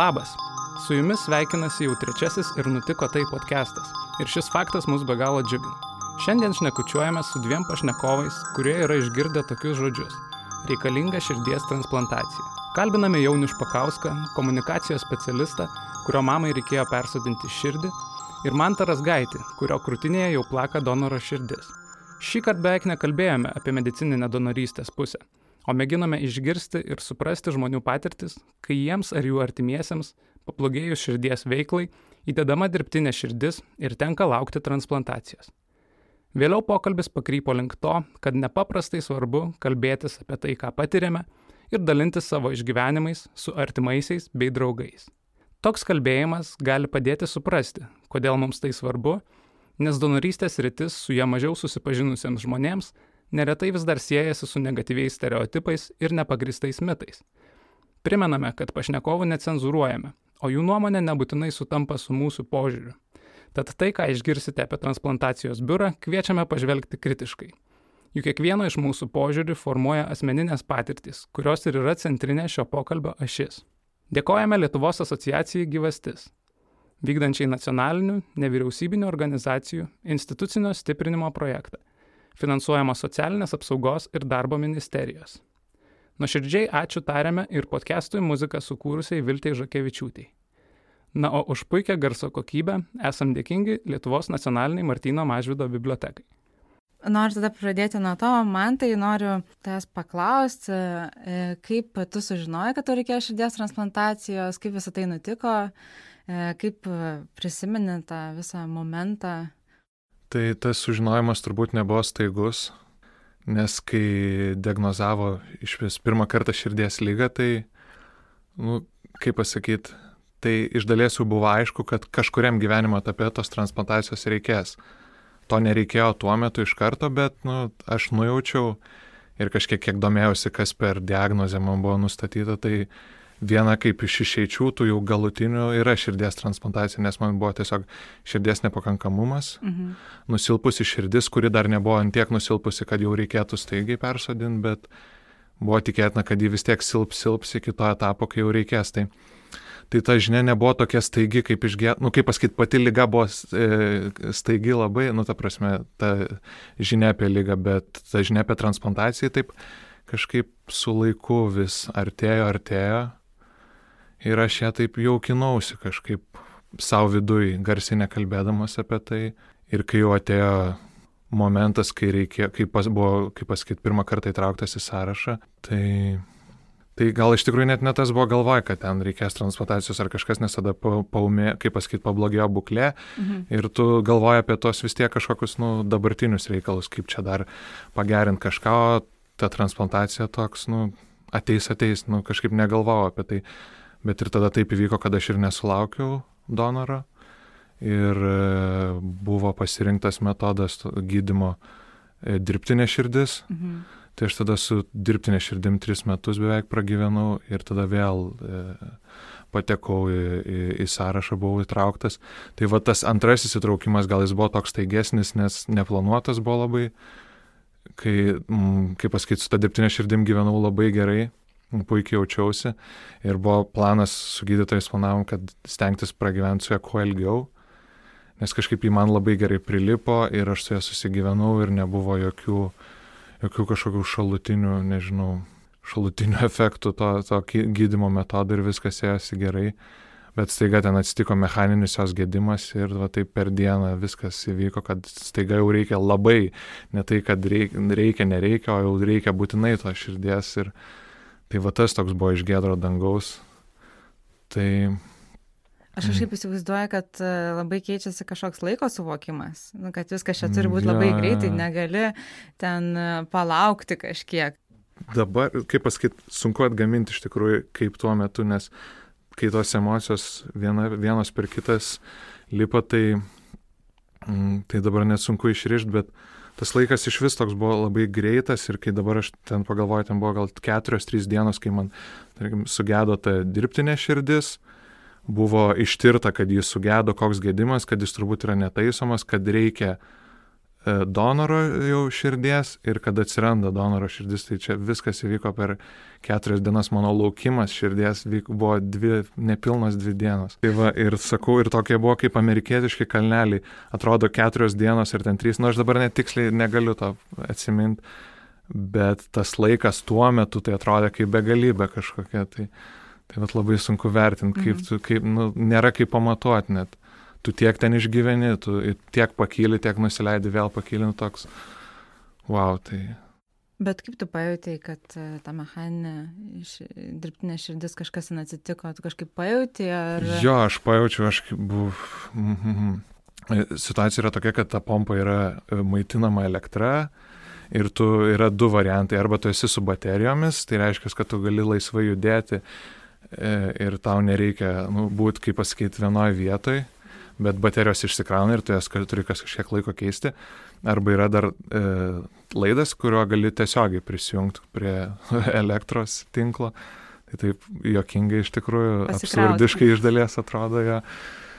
Labas. Su jumis sveikinasi jau trečiasis ir nutiko tai podcastas. Ir šis faktas mus be galo džiugina. Šiandien šnekučiuojame su dviem pašnekovais, kurie yra išgirdę tokius žodžius - reikalinga širdies transplantacija. Kalbiname Jaunių Špakauską, komunikacijos specialistą, kurio mamai reikėjo persodinti širdį, ir Mantaras Gaitį, kurio krūtinėje jau plaka donoro širdis. Šį kartą beveik nekalbėjome apie medicininę donorystės pusę, o mėginome išgirsti ir suprasti žmonių patirtis, kai jiems ar jų artimiesiems, pablogėjus širdies veiklai, įdedama dirbtinė širdis ir tenka laukti transplantacijos. Vėliau pokalbis pakrypo link to, kad nepaprastai svarbu kalbėtis apie tai, ką patiriame ir dalintis savo išgyvenimais su artimaisiais bei draugais. Toks kalbėjimas gali padėti suprasti, kodėl mums tai svarbu, nes donorystės rytis su ją mažiau susipažinusiems žmonėms neretai vis dar siejasi su negatyviais stereotipais ir nepagristais mitais. Primename, kad pašnekovų necenzuruojame, o jų nuomonė nebūtinai sutampa su mūsų požiūriu. Tad tai, ką išgirsite apie transplantacijos biurą, kviečiame pažvelgti kritiškai. Juk kiekvieno iš mūsų požiūrį formuoja asmeninės patirtis, kurios ir yra centrinė šio pokalbio ašis. Dėkojame Lietuvos asociacijai gyvastis, vykdančiai nacionalinių, nevyriausybinių organizacijų institucinio stiprinimo projektą, finansuojama socialinės apsaugos ir darbo ministerijos. Nuoširdžiai ačiū tariame ir podcastui muziką sukūrusiai Viltei Žakevičiūtei. Na, o už puikią garso kokybę esam dėkingi Lietuvos nacionaliniai Martino Mažvido bibliotekai. Noriu tada pradėti nuo to, man tai noriu tas paklausti, kaip tu sužinojai, kad tau reikėjo širdies transplantacijos, kaip visą tai nutiko, kaip prisimeni tą visą momentą. Tai tas sužinojimas turbūt nebuvo staigus, nes kai diagnozavo iš vis pirmą kartą širdies lygą, tai, nu, kaip pasakyti, tai iš dalies jau buvo aišku, kad kažkuriam gyvenimo etape tos transplantacijos reikės. To nereikėjo tuo metu iš karto, bet nu, aš nujaučiau ir kažkiek kiek domėjausi, kas per diagnozę man buvo nustatyta, tai viena kaip iš išeičių tų jau galutinių yra širdies transplantacija, nes man buvo tiesiog širdies nepakankamumas, mhm. nusilpusi širdis, kuri dar nebuvo antiek nusilpusi, kad jau reikėtų staigiai persodinti, bet buvo tikėtina, kad ji vis tiek silps silps iki to etapo, kai jau reikės. Tai tai ta žinia nebuvo tokia staigi, kaip išgė, nu kaip pasakyti, pati lyga buvo e, staigi labai, nu ta prasme, ta žinia apie lygą, bet ta žinia apie transplantaciją taip kažkaip su laiku vis artėjo, artėjo ir aš ją taip jaukinausi kažkaip savo vidui, garsiai nekalbėdamas apie tai ir kai jau atėjo momentas, kai reikėjo, kai pas, buvo, kaip pasakyti, pirmą kartą įtrauktas į sąrašą, tai Tai gal iš tikrųjų net ne tas buvo galvoja, kad ten reikės transplantacijos ar kažkas, nes tada paumė, kaip pasakyti, pablogėjo būklė mhm. ir tu galvoji apie tos vis tiek kažkokius, nu, dabartinius reikalus, kaip čia dar pagerinti kažką, o ta transplantacija toks, nu, ateis, ateis, nu, kažkaip negalvojau apie tai. Bet ir tada taip įvyko, kad aš ir nesulaukiau donoro ir e, buvo pasirinktas metodas gydimo e, dirbtinė širdis. Mhm Tai aš tada su dirbtinė širdim tris metus beveik pragyvenau ir tada vėl e, patekau į, į, į sąrašą, buvau įtrauktas. Tai va tas antrasis įtraukimas gal jis buvo toks taigesnis, nes neplanuotas buvo labai, kai, m, kaip pasakyti, su ta dirbtinė širdim gyvenau labai gerai, puikiai jaučiausi ir buvo planas su gydytojais planavom, kad stengtis pragyventi su ja kuo ilgiau, nes kažkaip jį man labai gerai prilipo ir aš su ja susigyvenau ir nebuvo jokių jokių kažkokių šalutinių, nežinau, šalutinių efektų to, to gydimo metodo ir viskas ėjosi gerai. Bet staiga ten atsitiko mechaninis jos gedimas ir va taip per dieną viskas įvyko, kad staiga jau reikia labai, ne tai, kad reikia, reikia nereikia, o jau reikia būtinai to širdies. Ir tai va tas toks buvo iš gedro dangaus. Tai Aš kažkaip įsivaizduoju, kad e, labai keičiasi kažkoks laiko suvokimas, nu, kad viskas čia turi būti labai greitai, negali ten e, palaukti kažkiek. Dabar, kaip pasakyti, sunku atgaminti iš tikrųjų kaip tuo metu, nes kai tos emocijos viena, vienos per kitas lipa, tai, mm, tai dabar net sunku išrišti, bet tas laikas iš vis toks buvo labai greitas ir kai dabar aš ten pagalvoju, ten buvo gal keturios, trys dienos, kai man, tarkim, sugedo ta dirbtinė širdis, buvo ištirta, kad jis sugedo, koks gedimas, kad jis turbūt yra netaisomas, kad reikia donoro jau širdies ir kad atsiranda donoro širdis, tai čia viskas įvyko per keturias dienas, mano laukimas širdies vyk, buvo dvi, nepilnos dvi dienos. Tai va, ir sakau, ir tokie buvo kaip amerikietiški kalneliai, atrodo keturios dienos ir ten trys, nu aš dabar netiksliai negaliu to atsiminti, bet tas laikas tuo metu tai atrodė kaip begalybė kažkokia. Tai, tai vat, labai sunku vertinti, kaip, mhm. tu, kaip nu, nėra kaip pamatuoti net tu tiek ten išgyveni, tu tiek pakyli, tiek nusileidi, vėl pakyli, nu toks, wow, tai. Bet kaip tu pajutėjai, kad e, ta mechaninė dirbtinė širdis kažkas ten atsitiko, tu kažkaip pajutėjai? Ar... Jo, aš pajaučiau, aš buvau. Mm -hmm. Situacija yra tokia, kad ta pompa yra e, maitinama elektra ir tu yra du variantai. Arba tu esi su baterijomis, tai reiškia, kad tu gali laisvai judėti e, ir tau nereikia nu, būti, kaip pasakyti, vienoje vietoje bet baterijos išsikrauna ir tu jas turi kas kažkiek laiko keisti. Arba yra dar e, laidas, kuriuo gali tiesiogiai prisijungti prie elektros tinklo. Tai taip jokingai iš tikrųjų, absurdiškai iš dalies atrodo jo. E,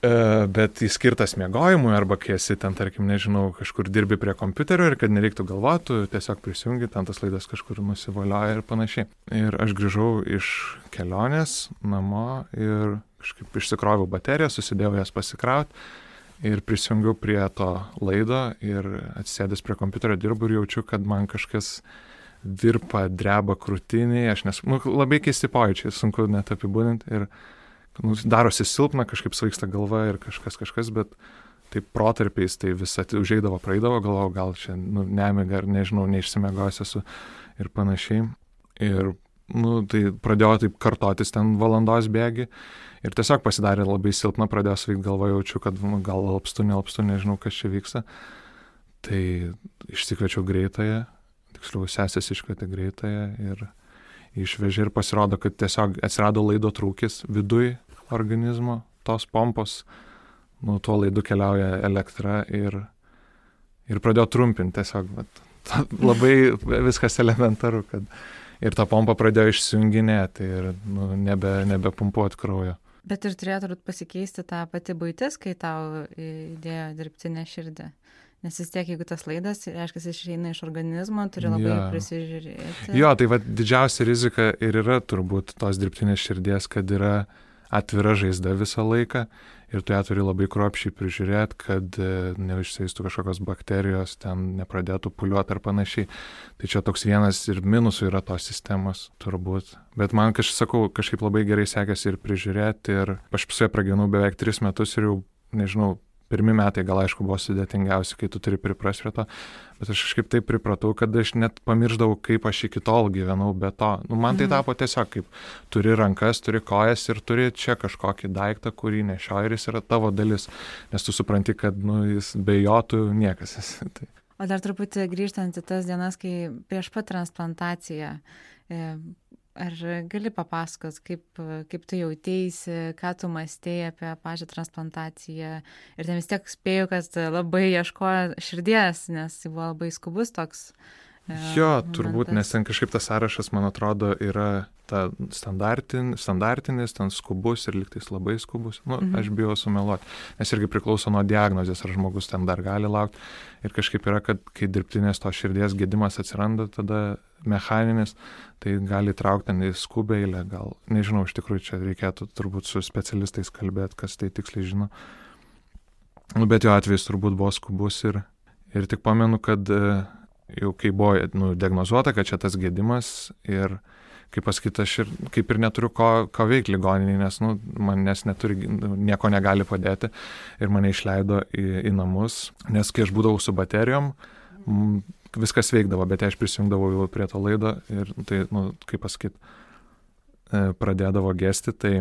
bet jis skirtas miegojimui arba kai esi ten, tarkim, nežinau, kažkur dirbi prie kompiuterio ir kad nereiktų galvoti, tiesiog prisijungi, ten tas laidas kažkur nusivalioja ir panašiai. Ir aš grįžau iš kelionės namo ir kažkaip išsikroviau bateriją, susidėjau jas pasikrauti ir prisijungiau prie to laido ir atsisėdęs prie kompiuterio dirbu ir jaučiu, kad man kažkas virpa, dreba krūtiniai, aš nes, nu, labai keisti pojūčiai, sunku net apibūdinti ir nu, darosi silpna, kažkaip svaigsta galva ir kažkas kažkas, bet taip protarpiais tai vis užeidavo, praeidavo, galvojau, gal čia nu, nemiga ar nežinau, neišsimegosiu esu ir panašiai. Ir nu, tai pradėjo taip kartotis ten valandos bėgi ir tiesiog pasidarė labai silpna, pradėjo sveikti galva, jaučiu, kad nu, gal alpstu, nealpstu, nežinau, kas čia vyksta. Tai išsikviečiau greitąją, tiksliau sesės iškvietė greitąją ir išvežė ir pasirodo, kad tiesiog atsirado laido trūkis viduj organizmo, tos pompos, nuo tuo laidu keliauja elektra ir, ir pradėjo trumpinti tiesiog. Bet, labai viskas elementaru, kad ir ta pompa pradėjo išsijunginėti ir nu, nebe, nebepumpuoti kraujo. Bet ir turėtų pasikeisti tą pati būtis, kai tau įdėjo dirbtinę širdį. Nes vis tiek, jeigu tas laidas, reiškia, jis išeina iš organizmo, turi labai ja. prisižiūrėti. Jo, tai va didžiausia rizika ir yra turbūt tos dirbtinės širdies, kad yra atvira žaizda visą laiką ir tu ją turi labai kruopščiai prižiūrėti, kad e, neišseistų kažkokios bakterijos, ten nepradėtų puliuoti ar panašiai. Tai čia toks vienas ir minusų yra tos sistemos, turbūt. Bet man kažkaip, sakau, kažkaip labai gerai sekėsi ir prižiūrėti ir aš su ja pragyvenau beveik tris metus ir jau, nežinau, pirmi metai gal aišku buvo sudėtingiausi, kai tu turi priprasti prie to, bet aš kažkaip taip pripratau, kad aš net pamirždavau, kaip aš iki tol gyvenau be to. Nu, man tai mhm. tapo tiesiog kaip turi rankas, turi kojas ir turi čia kažkokį daiktą, kurį nešioji ir jis yra tavo dalis, nes tu supranti, kad nu, jis be jo tu niekas esi. tai. O dar truputį grįžtant į tas dienas, kai prieš pat transplantaciją e, Ar gali papasakot, kaip, kaip tu jautėsi, ką tu mąstėjai apie pačią transplantaciją? Ir ten vis tiek spėjau, kad labai ieškojo širdies, nes buvo labai skubus toks. E, jo, momentas. turbūt, nes ten kažkaip tas sąrašas, man atrodo, yra ta standartin, standartinis, ten skubus ir liktais labai skubus. Nu, mhm. aš bijau sumeluoti, nes irgi priklauso nuo diagnozės, ar žmogus ten dar gali laukti. Ir kažkaip yra, kad kai dirbtinės to širdies gedimas atsiranda, tada mechaninis, tai gali traukti ten į skubę eilę, gal, nežinau, iš tikrųjų čia reikėtų turbūt su specialistais kalbėti, kas tai tiksliai žino. Nu, bet jo atvejs turbūt buvo skubus ir, ir tik pamenu, kad e, jau kai buvo nu, diagnozuota, kad čia tas gedimas ir, kaip pasakyti, aš ir kaip ir neturiu ko, ko veikti ligoninį, nes nu, manęs neturi, nieko negali padėti ir mane išleido į, į namus, nes kai aš būdavau su baterijom, m, viskas veikdavo, bet aš prisijungdavau jau prie to laido ir tai, nu, kaip pasakyt, e, pradėdavo gesti, tai,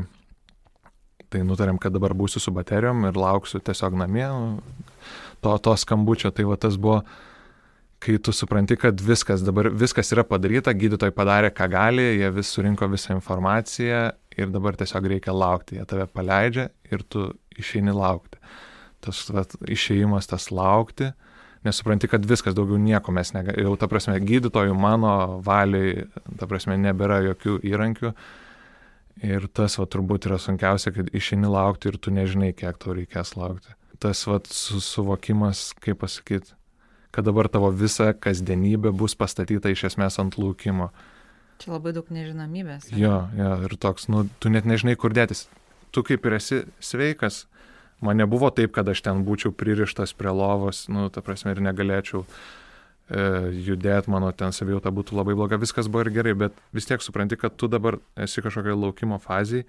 tai nutarėm, kad dabar būsiu su baterijom ir lauksiu tiesiog namie nu, to, to skambučio. Tai va tas buvo, kai tu supranti, kad viskas dabar, viskas yra padaryta, gydytojai padarė, ką gali, jie vis surinko visą informaciją ir dabar tiesiog reikia laukti, jie tave paleidžia ir tu išeini laukti. Tas va, išėjimas, tas laukti, uh, nes supranti, kad viskas daugiau nieko mes negalime, jau ta prasme, gydytojų mano valiai, ta prasme, nebėra jokių įrankių. Ir tas, va, turbūt yra sunkiausia, kad išeini laukti ir tu nežinai, kiek tau reikės laukti. Tas, va, su, suvokimas, kaip pasakyti, kad dabar tavo visa kasdienybė bus pastatyta iš esmės ant laukimo. Čia labai daug nežinomybės. Jo, jo, ir toks, nu, tu net nežinai, kur dėtis. Tu kaip ir esi sveikas, man nebuvo taip, kad aš ten būčiau pririštas prie lovos, nu, ta prasme, ir negalėčiau e, judėti, mano ten savijauta būtų labai bloga, viskas buvo ir gerai, bet vis tiek supranti, kad tu dabar esi kažkokia laukimo fazėje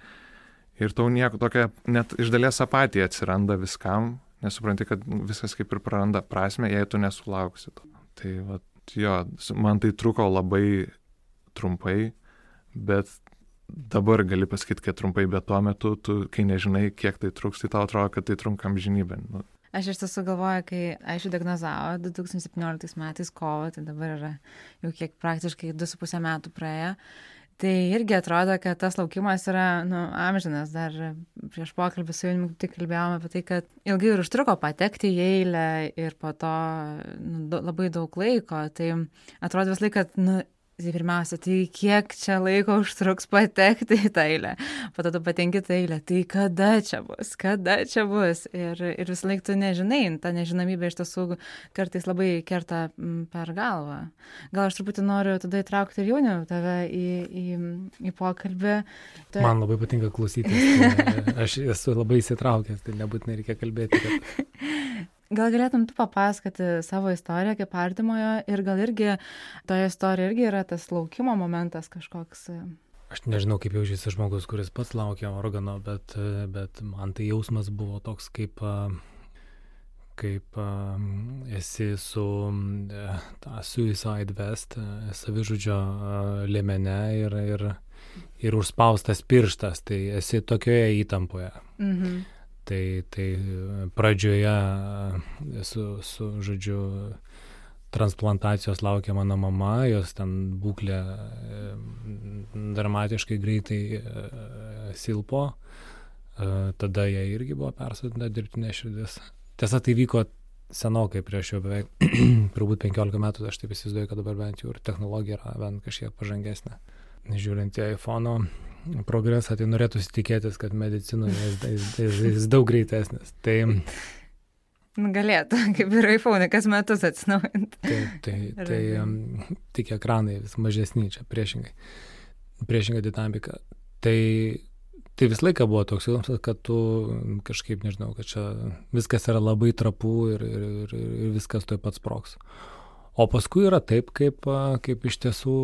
ir tau nieko tokia, net iš dalies apatija atsiranda viskam, nesupranti, kad viskas kaip ir praranda prasme, jei tu nesulauksi to. Tai va, jo, man tai truko labai trumpai, bet dabar gali pasakyti, kad trumpai, bet tuo metu, tu, kai nežinai, kiek tai truks, tai tau atrodo, kad tai trunkam žinybę. Nu. Aš iš tiesų galvoju, kai aš diagnozavo 2017 metais kovo, tai dabar yra jau kiek praktiškai 2,5 metų praėjo. Tai irgi atrodo, kad tas laukimas yra nu, amžinas. Dar prieš pokalbį su jumis tik kalbėjome apie tai, kad ilgai ir užtruko patekti į eilę ir po to nu, labai daug laiko. Tai atrodo vis laik, kad nu, Tai pirmiausia, tai kiek čia laiko užtruks patekti į tą eilę. Po to tu patenki tą eilę, tai kada čia bus, kada čia bus. Ir, ir vis laik tu nežinai, ta nežinomybė iš tiesų kartais labai kerta per galvą. Gal aš truputį noriu tada įtraukti ir jauniau tave į, į, į pokalbį. Tai... Man labai patinka klausytis. Tai aš esu labai įsitraukęs, tai nebūtinai reikia kalbėti. Kad... Gal galėtum tu papasakoti savo istoriją kaip artimojo ir gal irgi toje istorijoje irgi yra tas laukimo momentas kažkoks. E? Aš nežinau, kaip jaučiasi žmogus, kuris pats laukia organo, bet, bet man tai jausmas buvo toks, kaip, kaip esi su e, ta Suicide Vest, e, savižudžio lėmene ir, ir, ir užspaustas pirštas, tai esi tokioje įtampoje. Mhm tai, tai pradžioje su, su, žodžiu, transplantacijos laukia mano mama, jos ten būklė e, dramatiškai greitai e, silpo, e, tada jai irgi buvo persodinta dirbtinė širdis. Tiesa, tai vyko senokai prieš jau beveik, turbūt 15 metų, aš taip įsivaizduoju, kad dabar bent jau ir technologija yra bent kažkiek pažangesnė. Žiūrint į iPhone progresą, tai norėtųsi tikėtis, kad medicinoje jis, jis, jis, jis daug greitesnis. Tai, nu, Galėtų, kaip ir iPhone, kas metus atsinaujinti. Tai, tai, tai um, tik ekranai vis mažesni čia priešingai. Priešinga dinamika. Tai, tai visą laiką buvo toks jausmas, kad tu kažkaip nežinau, kad čia viskas yra labai trapu ir, ir, ir, ir viskas tuoj pats sproks. O paskui yra taip, kaip, kaip iš tiesų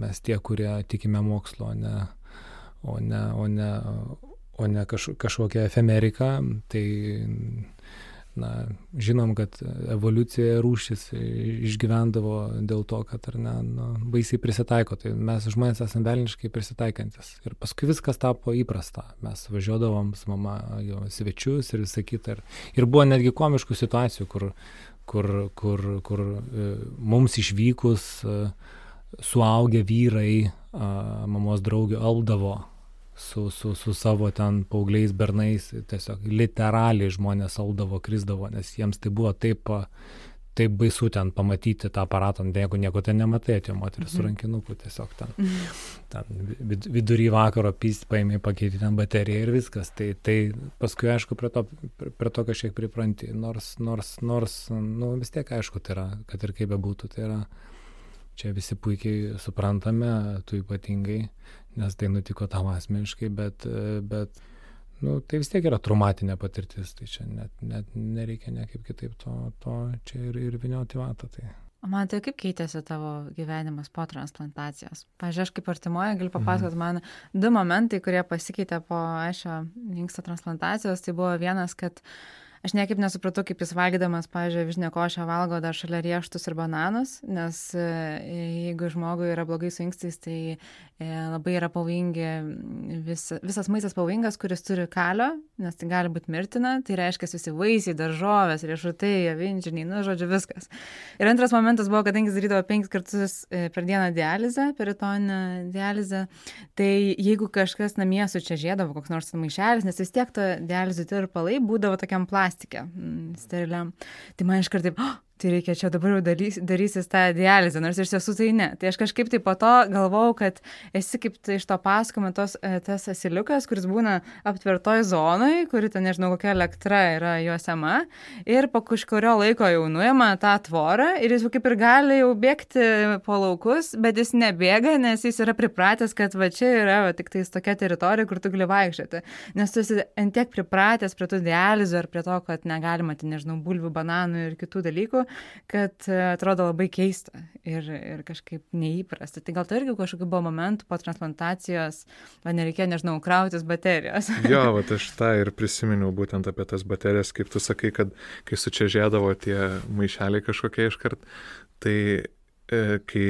mes tie, kurie tikime mokslo, o ne, o ne, o ne, o ne kaž, kažkokią efemeriką, tai na, žinom, kad evoliucija rūšis išgyvendavo dėl to, kad ar ne, nu, baisiai prisitaiko. Tai mes žmonės esame velniškai prisitaikantis. Ir paskui viskas tapo įprasta. Mes važiuodavom su mama jo svečius ir visą kitą. Ir, ir buvo netgi komiškų situacijų, kur kur, kur, kur e, mums išvykus e, suaugę vyrai, mamos draugė aldavo su, su, su savo ten paaugliais bernais, tiesiog literaliai žmonės aldavo, krizdavo, nes jiems tai buvo taip taip baisu ten pamatyti tą aparatą, jeigu nieko ten nematai, atėjo moteris su mhm. rankinuku tiesiog ten, mhm. ten vidury vakaro pyst paėmė, pakeitė ten bateriją ir viskas. Tai, tai paskui, aišku, prie to, prie to kažkiek pripranti, nors, nors, nors, nu vis tiek aišku, tai yra, kad ir kaip bebūtų, tai yra, čia visi puikiai suprantame, tu ypatingai, nes tai nutiko tam asmeniškai, bet, bet nu, tai vis tiek yra traumatinė patirtis, tai čia net, net nereikia niekaip kitaip to, to čia ir, ir vinioti vatą. Tai. O man tai kaip keitėsi tavo gyvenimas po transplantacijos? Pavyzdžiui, aš kaip artimoje galiu papasakoti mhm. man du momentai, kurie pasikeitė po aišio inksto transplantacijos. Tai buvo vienas, kad uh, aš niekaip nesupratau, kaip jis valgydamas, pavyzdžiui, vižinė košę valgo dar šalia rieštus ir bananus, nes e, jeigu žmogui yra blogai su inkstais, tai e, labai yra pavojingi, vis, visas maistas pavojingas, kuris turi kalio, nes tai gali būti mirtina, tai reiškia visi vaisiai, daržovės, riešutai, avinžiniai, nu, žodžiu, viskas. Ir antras momentas buvo, kadangi jis darydavo penkis kartus e, per dieną dializę, peritoninę dializę, tai jeigu kažkas namie sučiažėdavo, koks nors maišelis, nes vis tiek to dializų tirpalai būdavo tokiam plastikui plastike mm, steriliam. Tai man iš karto taip, oh, tai reikia čia dabar jau darys, darysis tą dializę, nors iš tiesų tai ne. Tai aš kažkaip tai po to galvau, kad esi kaip tai iš to pasakojimo e, tas asiliukas, kuris būna aptvertoj zonai, kuri ten nežinau kokia elektra yra juosama ir po kažkurio laiko jau nuima tą tvorą ir jis kaip ir gali jau bėgti po laukus, bet jis nebėga, nes jis yra pripratęs, kad va čia yra va, tik tais tokia teritorija, kur tu gali vaikščioti. Nes tu esi antiek pripratęs prie tų dializų ar prie to, kad negalima, tai nežinau, bulvių, bananų ir kitų dalykų kad e, atrodo labai keista ir, ir kažkaip neįprasta. Tai gal tai irgi kažkokiu buvo momentų po transplantacijos, man nereikėjo, nežinau, krautis baterijos. jo, va, aš tą ir prisiminiau būtent apie tas baterijas, kaip tu sakai, kad kai sučiažėdavo tie maišeliai kažkokie iškart, tai e, kai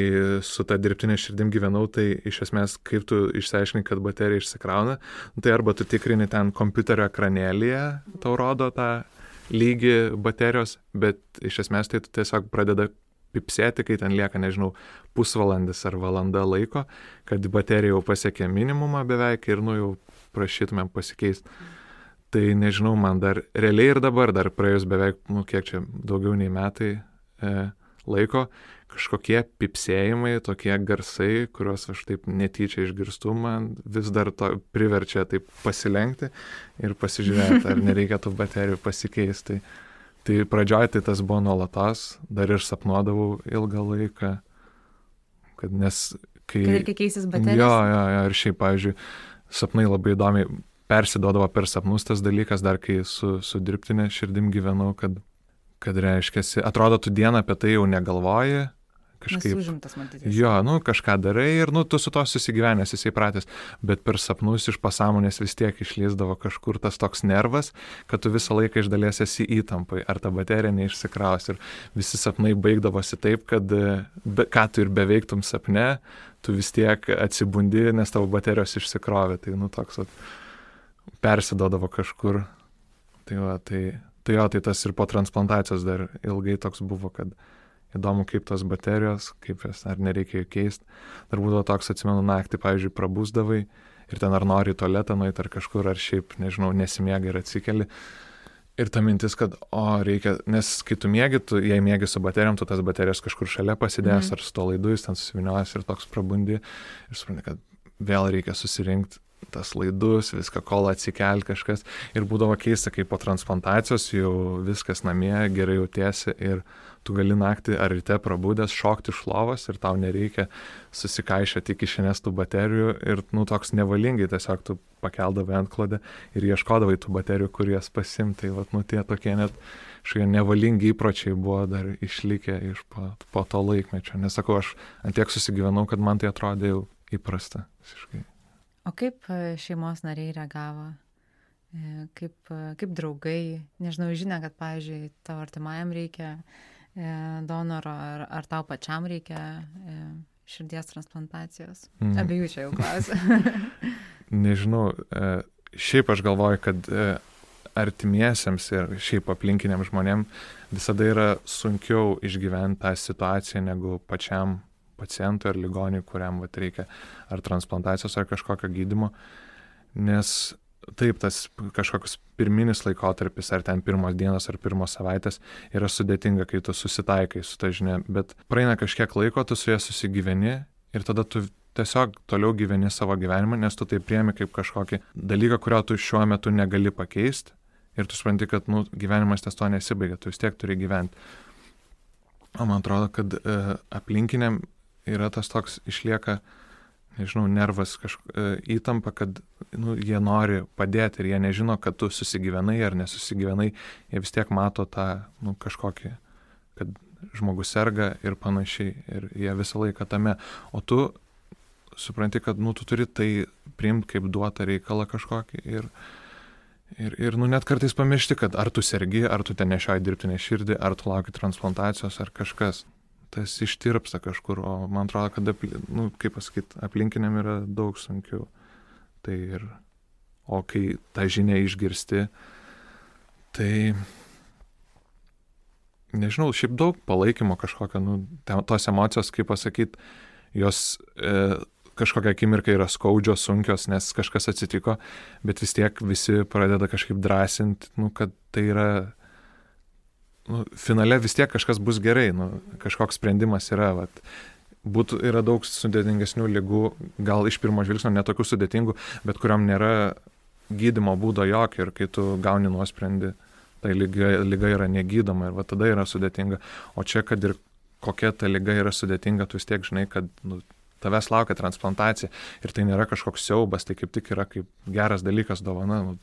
su ta dirbtinė širdim gyvenau, tai iš esmės, kaip tu išsiaiškini, kad baterija išsikrauna, tai arba tu tikrini ten kompiuterio ekranėlėje, tau rodo tą lygį baterijos, bet iš esmės tai tiesiog pradeda pipsėti, kai ten lieka, nežinau, pusvalandis ar valanda laiko, kad baterija jau pasiekė minimumą beveik ir nu jau prašytumėm pasikeisti. Tai nežinau, man dar realiai ir dabar, dar praėjus beveik, nu kiek čia daugiau nei metai e, laiko, kažkokie pipsėjimai, tokie garsai, kuriuos aš taip netyčia išgirstu, man vis dar to priverčia taip pasilenkti ir pasižiūrėti, ar nereikia tų baterijų pasikeisti. Tai, tai pradžioj tai tas buvo nuolatos, dar ir sapnuodavau ilgą laiką, kad nes kai... Kad reikia keistis baterijos. Jo, jo, jo, ir šiaip, pavyzdžiui, sapnai labai įdomiai persidodavo per sapnus tas dalykas, dar kai su, su dirbtinė širdim gyvenau, kad kad reiškia, atrodo, tu dieną apie tai jau negalvoji, kažkaip. Užimtas. Jo, nu kažką darai ir nu tu su to susigyvenęs, jisai pratęs, bet per sapnus iš pasąmonės vis tiek išlyzdavo kažkur tas toks nervas, kad tu visą laiką iš dalies esi įtampai, ar ta baterija neišsikraus ir visi sapnai baigdavosi taip, kad be, ką tu ir beveiktum sapne, tu vis tiek atsibundi, nes tavo baterijos išsikrovė, tai nu toks at, persidodavo kažkur. Tai, va, tai, tai jo, tai tas ir po transplantacijos dar ilgai toks buvo, kad įdomu, kaip tos baterijos, kaip jas, ar nereikia jų keisti. Dar būdavo toks, atsimenu, naktį, pavyzdžiui, prabūsdavai ir ten ar nori į tualetą nueiti ar kažkur, ar šiaip, nežinau, nesimiega ir atsikeli. Ir ta mintis, kad, o, reikia, nes kai tu mėgi, tu, jei mėgi su baterijom, tu tas baterijas kažkur šalia pasidėjęs mm. ar su to laidu, jis ten susiviniojas ir toks prabundi ir supranti, kad vėl reikia susirinkti tas laidus, viską, kol atsikel kažkas. Ir būdavo keista, kai po transplantacijos jau viskas namie, gerai jautiesi ir tu gali naktį ar ryte prabūdęs šokti iš lovos ir tau nereikia susikaišyti iki šiandien tų baterijų ir, nu, toks nevalingai tiesiog tu pakeldavai ant klodę ir ieškodavai tų baterijų, kur jas pasimtai. Vat, nu, tie tokie net šie nevalingi įpročiai buvo dar išlikę iš po, po to laikmečio. Nesakau, aš antiek susigyvenau, kad man tai atrodė jau įprasta. Visiškai. O kaip e, šeimos nariai reagavo? E, kaip, e, kaip draugai, nežinau, žinia, kad, pavyzdžiui, tavo artimajam reikia donoro, ar, ar tau pačiam reikia širdies transplantacijos? Mm. Abiejų čia jau klausiu. Nežinau, šiaip aš galvoju, kad artimiesiems ir šiaip aplinkiniam žmonėm visada yra sunkiau išgyventi tą situaciją negu pačiam pacientui ar ligoniui, kuriam vat, reikia ar transplantacijos ar kažkokio gydimo, nes taip, tas kažkoks pirminis laikotarpis, ar ten pirmos dienos, ar pirmos savaitės, yra sudėtinga, kai tu susitaikai su ta žinia, bet praeina kažkiek laiko, tu su ja susigyveni ir tada tu tiesiog toliau gyveni savo gyvenimą, nes tu tai priemi kaip kažkokį dalyką, kurio tu šiuo metu negali pakeisti ir tu supranti, kad nu, gyvenimas ties to nesibaigia, tu vis tiek turi gyventi. O man atrodo, kad e, aplinkiniam yra tas toks išlieka e, nežinau, nervas, kažkokia įtampa, kad nu, jie nori padėti ir jie nežino, kad tu susigyvenai ar nesusigyvenai, jie vis tiek mato tą nu, kažkokį, kad žmogus serga ir panašiai, ir jie visą laiką tame. O tu supranti, kad nu, tu turi tai priimti kaip duotą reikalą kažkokį ir, ir, ir nu, net kartais pamiršti, kad ar tu sergi, ar tu ten nešioji dirbtinę širdį, ar tu lauki transplantacijos, ar kažkas tas ištirpsta kažkur, o man atrodo, kad, nu, kaip pasakyti, aplinkiniam yra daug sunkiau. Tai ir, o kai tą žinią išgirsti, tai, nežinau, šiaip daug palaikymo kažkokio, nu, tos emocijos, kaip pasakyti, jos e, kažkokią akimirką yra skaudžios, sunkios, nes kažkas atsitiko, bet vis tiek visi pradeda kažkaip drąsinti, nu, kad tai yra nu, finale vis tiek kažkas bus gerai, nu, kažkoks sprendimas yra. Vat, būtų, yra daug sudėtingesnių lygų, gal iš pirmo žvilgsnio netokių sudėtingų, bet kuriam nėra gydimo būdo jokio ir kai tu gauni nuosprendį, tai lyga, lyga yra negydoma ir va tada yra sudėtinga. O čia, kad ir kokia ta lyga yra sudėtinga, tu vis tiek žinai, kad nu, tavęs laukia transplantacija ir tai nėra kažkoks siaubas, tai kaip tik yra kaip geras dalykas dovana. Nu,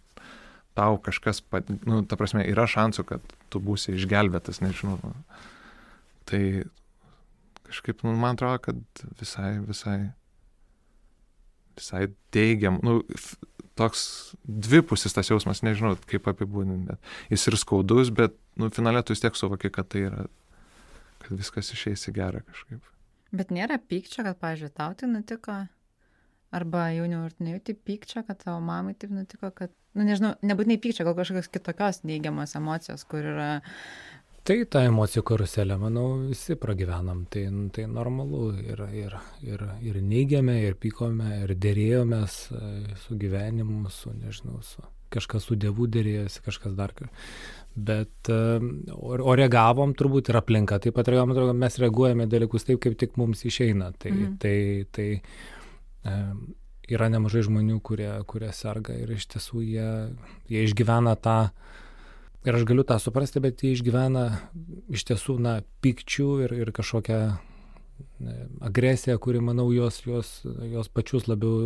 tau kažkas, pat, nu, ta prasme, yra šansų, kad tu būsi išgelbėtas, nežinau. Tai kažkaip, nu, man atrodo, kad visai, visai, visai teigiam, nu, toks dvipusis tas jausmas, nežinau, kaip apibūdinti. Jis ir skaudus, bet, nu, finale tu vis tiek suvoki, kad tai yra, kad viskas išeis į gerą kažkaip. Bet nėra pykčio, kad, pavyzdžiui, tau tai nutiko? Arba jauniau ir nejauti pykčio, kad tavo mamai taip nutiko, kad, na nu, nežinau, nebūtinai pykčio, gal kažkokios kitokios neigiamos emocijos, kur yra... Tai tą emocijų karuselę, manau, visi pragyvenam, tai, tai normalu ir, ir, ir, ir neigiame, ir pykome, ir dėrėjomės e, su gyvenimu, su, nežinau, su kažkas su dievu dėrėjosi, kažkas dar. Bet e, o, reagavom turbūt ir aplinka, taip pat reagavom, mes reaguojame dalykus taip, kaip tik mums išeina. Tai, mm. tai, tai e, yra nemažai žmonių, kurie, kurie serga ir iš tiesų jie, jie išgyvena tą, ir aš galiu tą suprasti, bet jie išgyvena iš tiesų, na, pykčių ir, ir kažkokią agresija, kuri, manau, jos, jos, jos pačius labiau,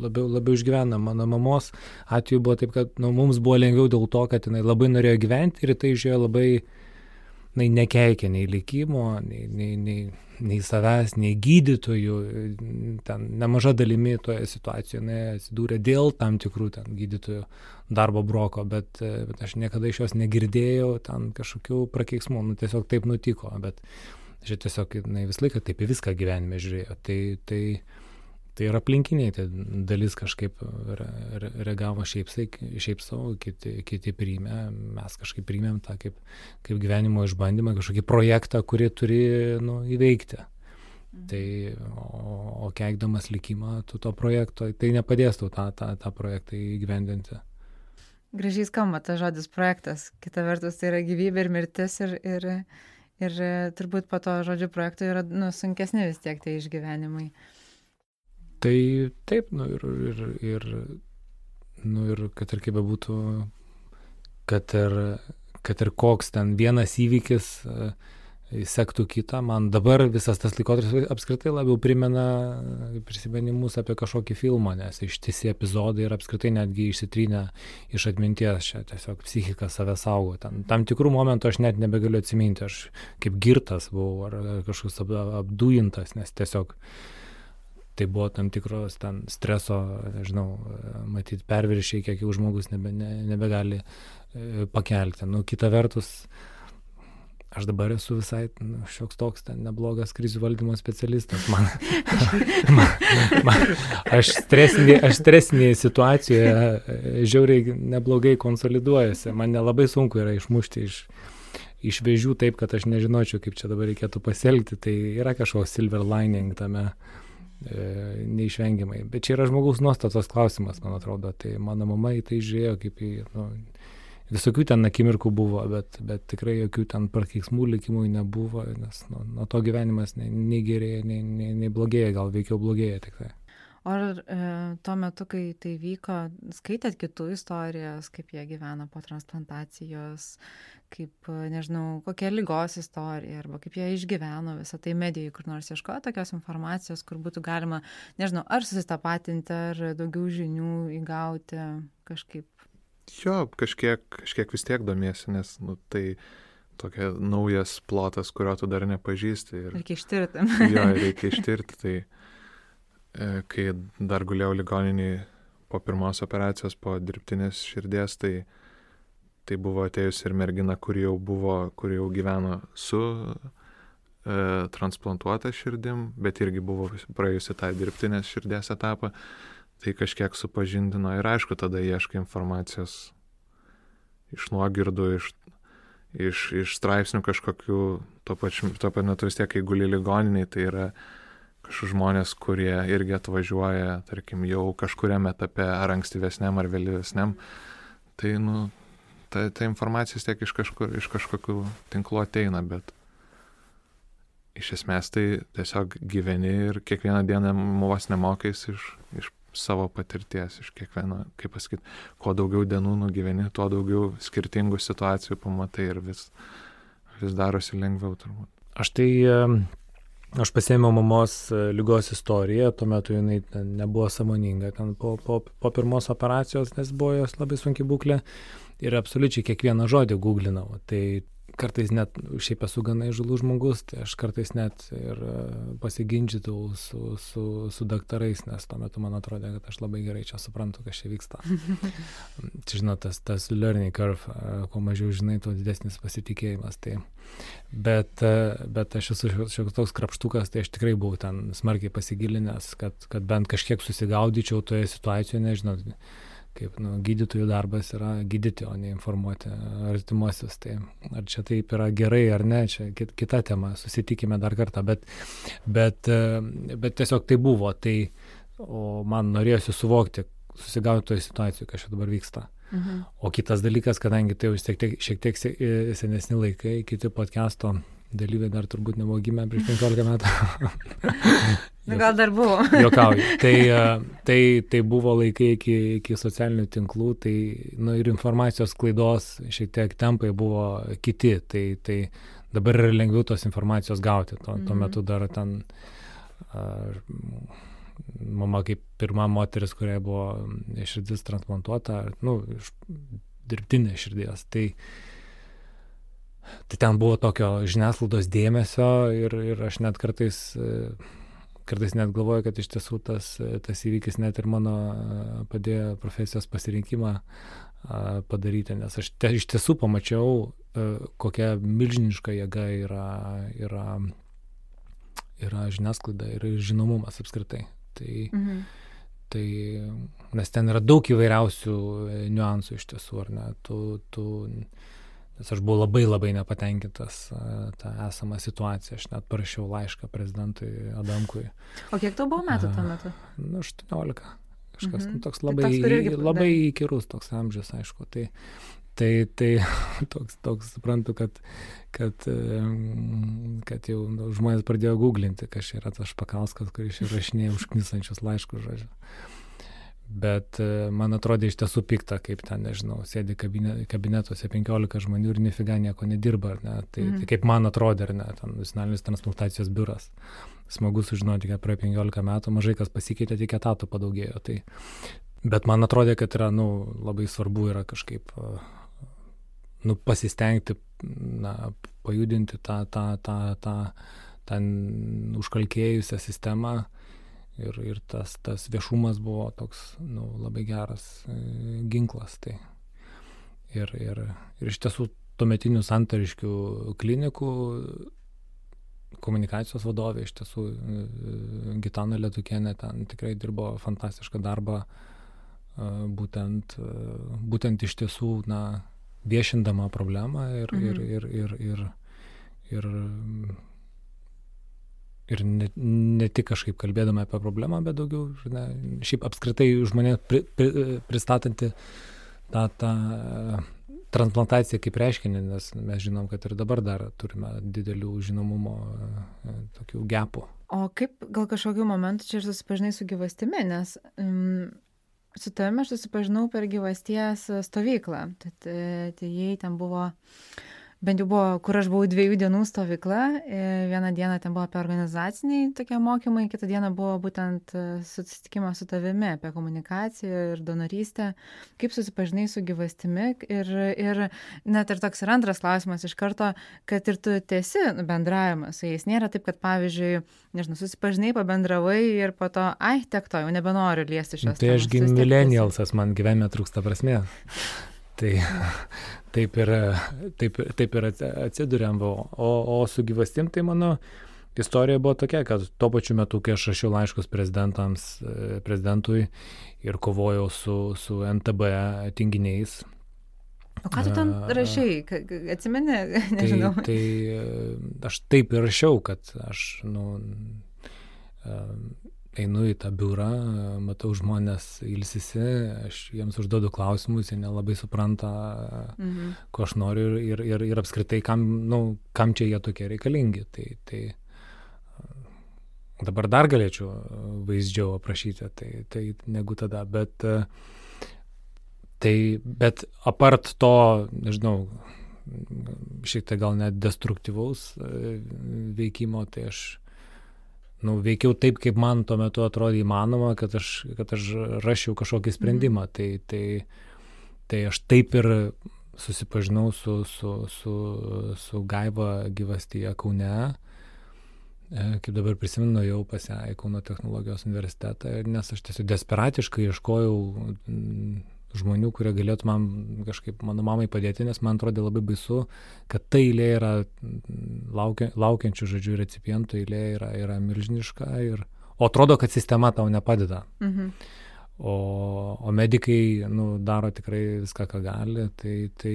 labiau, labiau išgyvena. Mano mamos atveju buvo taip, kad nu, mums buvo lengviau dėl to, kad jinai labai norėjo gyventi ir tai žiūrėjo labai, na, nekeikė nei likimo, nei, nei, nei, nei savęs, nei gydytojų. Ten nemaža dalimi toje situacijoje jinai atsidūrė dėl tam tikrų ten gydytojų darbo broko, bet, bet aš niekada iš jos negirdėjau ten kažkokių prakeiksmų, nu, tiesiog taip nutiko. Bet, Aš tiesiog na, visą laiką taip į viską gyvenime žiūrėjau. Tai, tai, tai ir aplinkiniai, tai dalis kažkaip re, re, reagavo šiaip, šiaip savo, kiti, kiti priėmė, mes kažkaip priėmėm tą kaip, kaip gyvenimo išbandymą, kažkokį projektą, kurį turi nu, įveikti. Mhm. Tai, o, o keikdamas likimą tu to projekto, tai nepadės tau tą, tą, tą projektą įgyvendinti. Gražiai skamba tas žodis projektas, kita vertus tai yra gyvybė ir mirtis ir, ir, Ir turbūt po to žodžiu projekto yra nu, sunkesni vis tiek tie išgyvenimai. Tai taip, nu ir, ir, ir, nu ir kad ir kaip bebūtų, kad ir, kad ir koks ten vienas įvykis, uh, sektų kitą. Man dabar visas tas laikotarpis apskritai labiau primena prisiminimus apie kažkokį filmą, nes ištisi epizodai ir apskritai netgi išsitrynę iš atminties, čia tiesiog psichika save saugo. Tam, tam tikrų momentų aš net nebegaliu atsiminti, aš kaip girtas buvau ar kažkoks apdujintas, nes tiesiog tai buvo tam tikros ten streso, nežinau, matyti perviršiai, kiek jau žmogus nebe, ne, nebegali e, pakelti. Nu, kita vertus, aš dabar esu visai nu, šioks toks ten neblogas krizių valdymo specialistas. Man, man, man, aš, stresinė, aš stresinėje situacijoje e, žiauriai neblogai konsoliduojasi. Man nelabai sunku yra išmušti iš, iš vėžių taip, kad aš nežinočiau, kaip čia dabar reikėtų pasielgti. Tai yra kažkoks silver lining tame e, neišvengiamai. Bet čia yra žmogaus nuostatos klausimas, man atrodo. Tai mano mama į tai žiūrėjo kaip į... Nu, visokių ten akimirkų buvo, bet, bet tikrai jokių ten prakeiksmų likimų nebuvo, nes nuo, nuo to gyvenimas nei, nei gerėja, nei, nei, nei blogėja, gal veikiau blogėja tikrai. O ar e, tuo metu, kai tai vyko, skaitėt kitų istorijas, kaip jie gyvena po transplantacijos, kaip, nežinau, kokia lygos istorija, arba kaip jie išgyveno visą tai medijai, kur nors ieškojo tokios informacijos, kur būtų galima, nežinau, ar susitapatinti, ar daugiau žinių įgauti kažkaip Jo, kažkiek, kažkiek vis tiek domiesi, nes nu, tai tokia naujas plotas, kurio tu dar nepažįsti. Ir, reikia ištirti. jo, reikia ištirti. Tai e, kai dar guliau ligoniniai po pirmos operacijos, po dirbtinės širdies, tai, tai buvo atėjusi ir mergina, kuri jau buvo, kuri jau gyveno su e, transplantuota širdim, bet irgi buvo praėjusi tą dirbtinės širdies etapą tai kažkiek supažindino. Ir aišku, tada ieškai informacijos iš nuogirdų, iš, iš, iš straipsnių kažkokių, tuo pačiu, tuo pat metu vis tiek, kai guli ligoniniai, tai yra kažkokie žmonės, kurie irgi atvažiuoja, tarkim, jau kažkuriam etape, ar ankstyvesniam, ar vėlyvesniam, tai, nu, ta, ta informacija vis tiek iš, kažkur, iš kažkokių tinklų ateina, bet iš esmės tai tiesiog gyveni ir kiekvieną dieną vos nemokais iš, iš savo patirties, iš kiekvieno, kaip pasakyti, kuo daugiau dienų nugyveni, tuo daugiau skirtingų situacijų pamatai ir vis, vis darosi lengviau turbūt. Aš tai, aš pasėmiau mamos e, lygos istoriją, tuo metu jinai nebuvo samoninga, ten po, po, po pirmos operacijos, nes buvo jos labai sunki būklė ir absoliučiai kiekvieną žodį googlinau. Tai kartais net, šiaip esu gana įžulus žmogus, tai aš kartais net ir e, pasiginčytau su, su, su daktarais, nes tuo metu man atrodė, kad aš labai gerai čia suprantu, kas čia vyksta. čia žinot, tas, tas learning curve, e, kuo mažiau žinai, tuo didesnis pasitikėjimas. Tai, bet, e, bet aš esu šioks toks krapštukas, tai aš tikrai buvau ten smarkiai pasigilinęs, kad, kad bent kažkiek susigaudyčiau toje situacijoje, nežinau kaip nu, gydytojų darbas yra gydyti, o ne informuoti artimuosius. Tai ar čia taip yra gerai ar ne, čia kita tema, susitikime dar kartą, bet, bet, bet tiesiog tai buvo. Tai, o man norėjosi suvokti, susigauti toje situacijoje, kas čia dabar vyksta. Mhm. O kitas dalykas, kadangi tai jau šiek tiek, šiek tiek senesni laikai, kiti podcast'o dalyviai dar turbūt nebuvo gimę prieš 15 metų. Na, gal dar buvo. Jokauju. Tai, e, tai, tai buvo laikai iki, iki socialinių tinklų, tai nu, ir informacijos klaidos šiek tiek tempai buvo kiti. Tai, tai dabar yra lengviau tos informacijos gauti. Tuo, tuo mhm. metu dar ten ar, mama kaip pirma moteris, kuriai buvo širdis transplantuota, nu, iš dirbtinės širdies. Tai, tai ten buvo tokio žiniasklaidos dėmesio ir, ir aš net kartais, kartais net galvoju, kad iš tiesų tas, tas įvykis net ir mano padėjo profesijos pasirinkimą padaryti, nes aš te, iš tiesų pamačiau, kokia milžiniška jėga yra, yra, yra žiniasklaida ir žinomumas apskritai. Tai, mhm. tai, nes ten yra daug įvairiausių niuansų iš tiesų, ar ne? Tu, tu, nes aš buvau labai labai nepatenkintas tą esamą situaciją. Aš net parašiau laišką prezidentui Adamkui. O kiek tau buvo metų tuo metu? Nu, 18. Kažkas mhm. nu, toks labai, tai toks, labai įkyrus toks amžius, aišku. Tai, tai, tai toks, toks suprantu, kad, kad, kad jau nu, žmonės pradėjo googlinti, kas yra tas Špakauskas, kuris išrašinėja užknisančius laiškus, žodžiu. Bet e, man atrodė iš tiesų pikta, kaip ten, nežinau, sėdi kabine, kabinetuose 15 žmonių ir nifiga nieko nedirba, ne? Tai, mm. tai kaip man atrodė, ar ne, ten nacionalinis transplantacijos biuras. Smagu sužinoti, kad praėjo 15 metų mažai kas pasikeitė, tik etatų padaugėjo. Tai, bet man atrodė, kad yra, nu, labai svarbu yra kažkaip, e, nu, pasistengti, na, pajudinti tą, tą, tą, tą, tą užkalkėjusią sistemą ir, ir tas, tas viešumas buvo toks nu, labai geras e, ginklas. Tai. Ir, ir, ir iš tiesų tuometinių santariškių klinikų komunikacijos vadovė, iš tiesų e, Gitana Lietukienė ten tikrai dirbo fantastišką darbą, e, būtent, būtent iš tiesų na, viešindama problemą ir, mhm. ir, ir, ir, ir, ir ir ne, ne tik kažkaip kalbėdama apie problemą, bet daugiau, ne, šiaip apskritai žmonė pri, pri, pristatanti tą, tą transplantaciją kaip reiškinį, nes mes žinom, kad ir dabar dar turime didelių žinomumo e, tokių gepų. O kaip gal kažkokiu momentu čia ir susipažinai su gyvastimi, nes um, su tavimi aš susipažinau per gyvasties stovyklą. Tai, tai jai ten buvo uh, bent jau buvo, kur aš buvau dviejų dienų stovykla. E, vieną dieną ten buvo apie organizaciniai tokie mokymai, kitą dieną buvo būtent e, susitikimas su tavimi apie komunikaciją ir donorystę. Kaip susipažinai su gyvastimi ir, ir net ir toks ir antras klausimas iš karto, kad ir tu tiesi bendravimas su jais. Nėra taip, kad pavyzdžiui, nežinau, susipažinai, pabendravai ir po to, ai, tiek to, jau nebenoriu liesti šios. Tai aš gimė millennialsas, man gyvenime trūksta prasmės. Tai taip ir, taip, taip ir atsidurėm. O, o su gyvastim tai mano istorija buvo tokia, kad tuo pačiu metu, kai aš rašiau laiškus prezidentui ir kovojau su, su NTB tinginiais. O ką tu ten rašiai, atsimeni, nežinau. Tai, tai aš taip ir rašiau, kad aš, nu, einu į tą biurą, matau žmonės ilsisi, aš jiems užduodu klausimus, jie nelabai supranta, mhm. ko aš noriu ir, ir, ir apskritai, kam, nu, kam čia jie tokie reikalingi. Tai, tai dabar dar galėčiau vaizdžiau aprašyti, tai, tai negu tada, bet, tai, bet apart to, nežinau, šiek tiek gal net destruktyvaus veikimo, tai aš nu, veikiau taip, kaip man tuo metu atrodė įmanoma, kad aš, kad aš rašiau kažkokį sprendimą. Mhm. Tai, tai, tai aš taip ir susipažinau su, su, su, su Gaiva gyvastyje Kaune. E, kaip dabar prisimenu, jau pas ją į Kauno technologijos universitetą, nes aš tiesiog desperatiškai ieškojau žmonių, kurie galėtų man kažkaip mano mamai padėti, nes man atrodė labai baisu, kad ta eilė yra laukia, laukiančių žodžių recipientų eilė yra, yra milžiniška, ir, o atrodo, kad sistema tau nepadeda. Mhm. O, o medikai nu, daro tikrai viską, ką gali, tai, tai,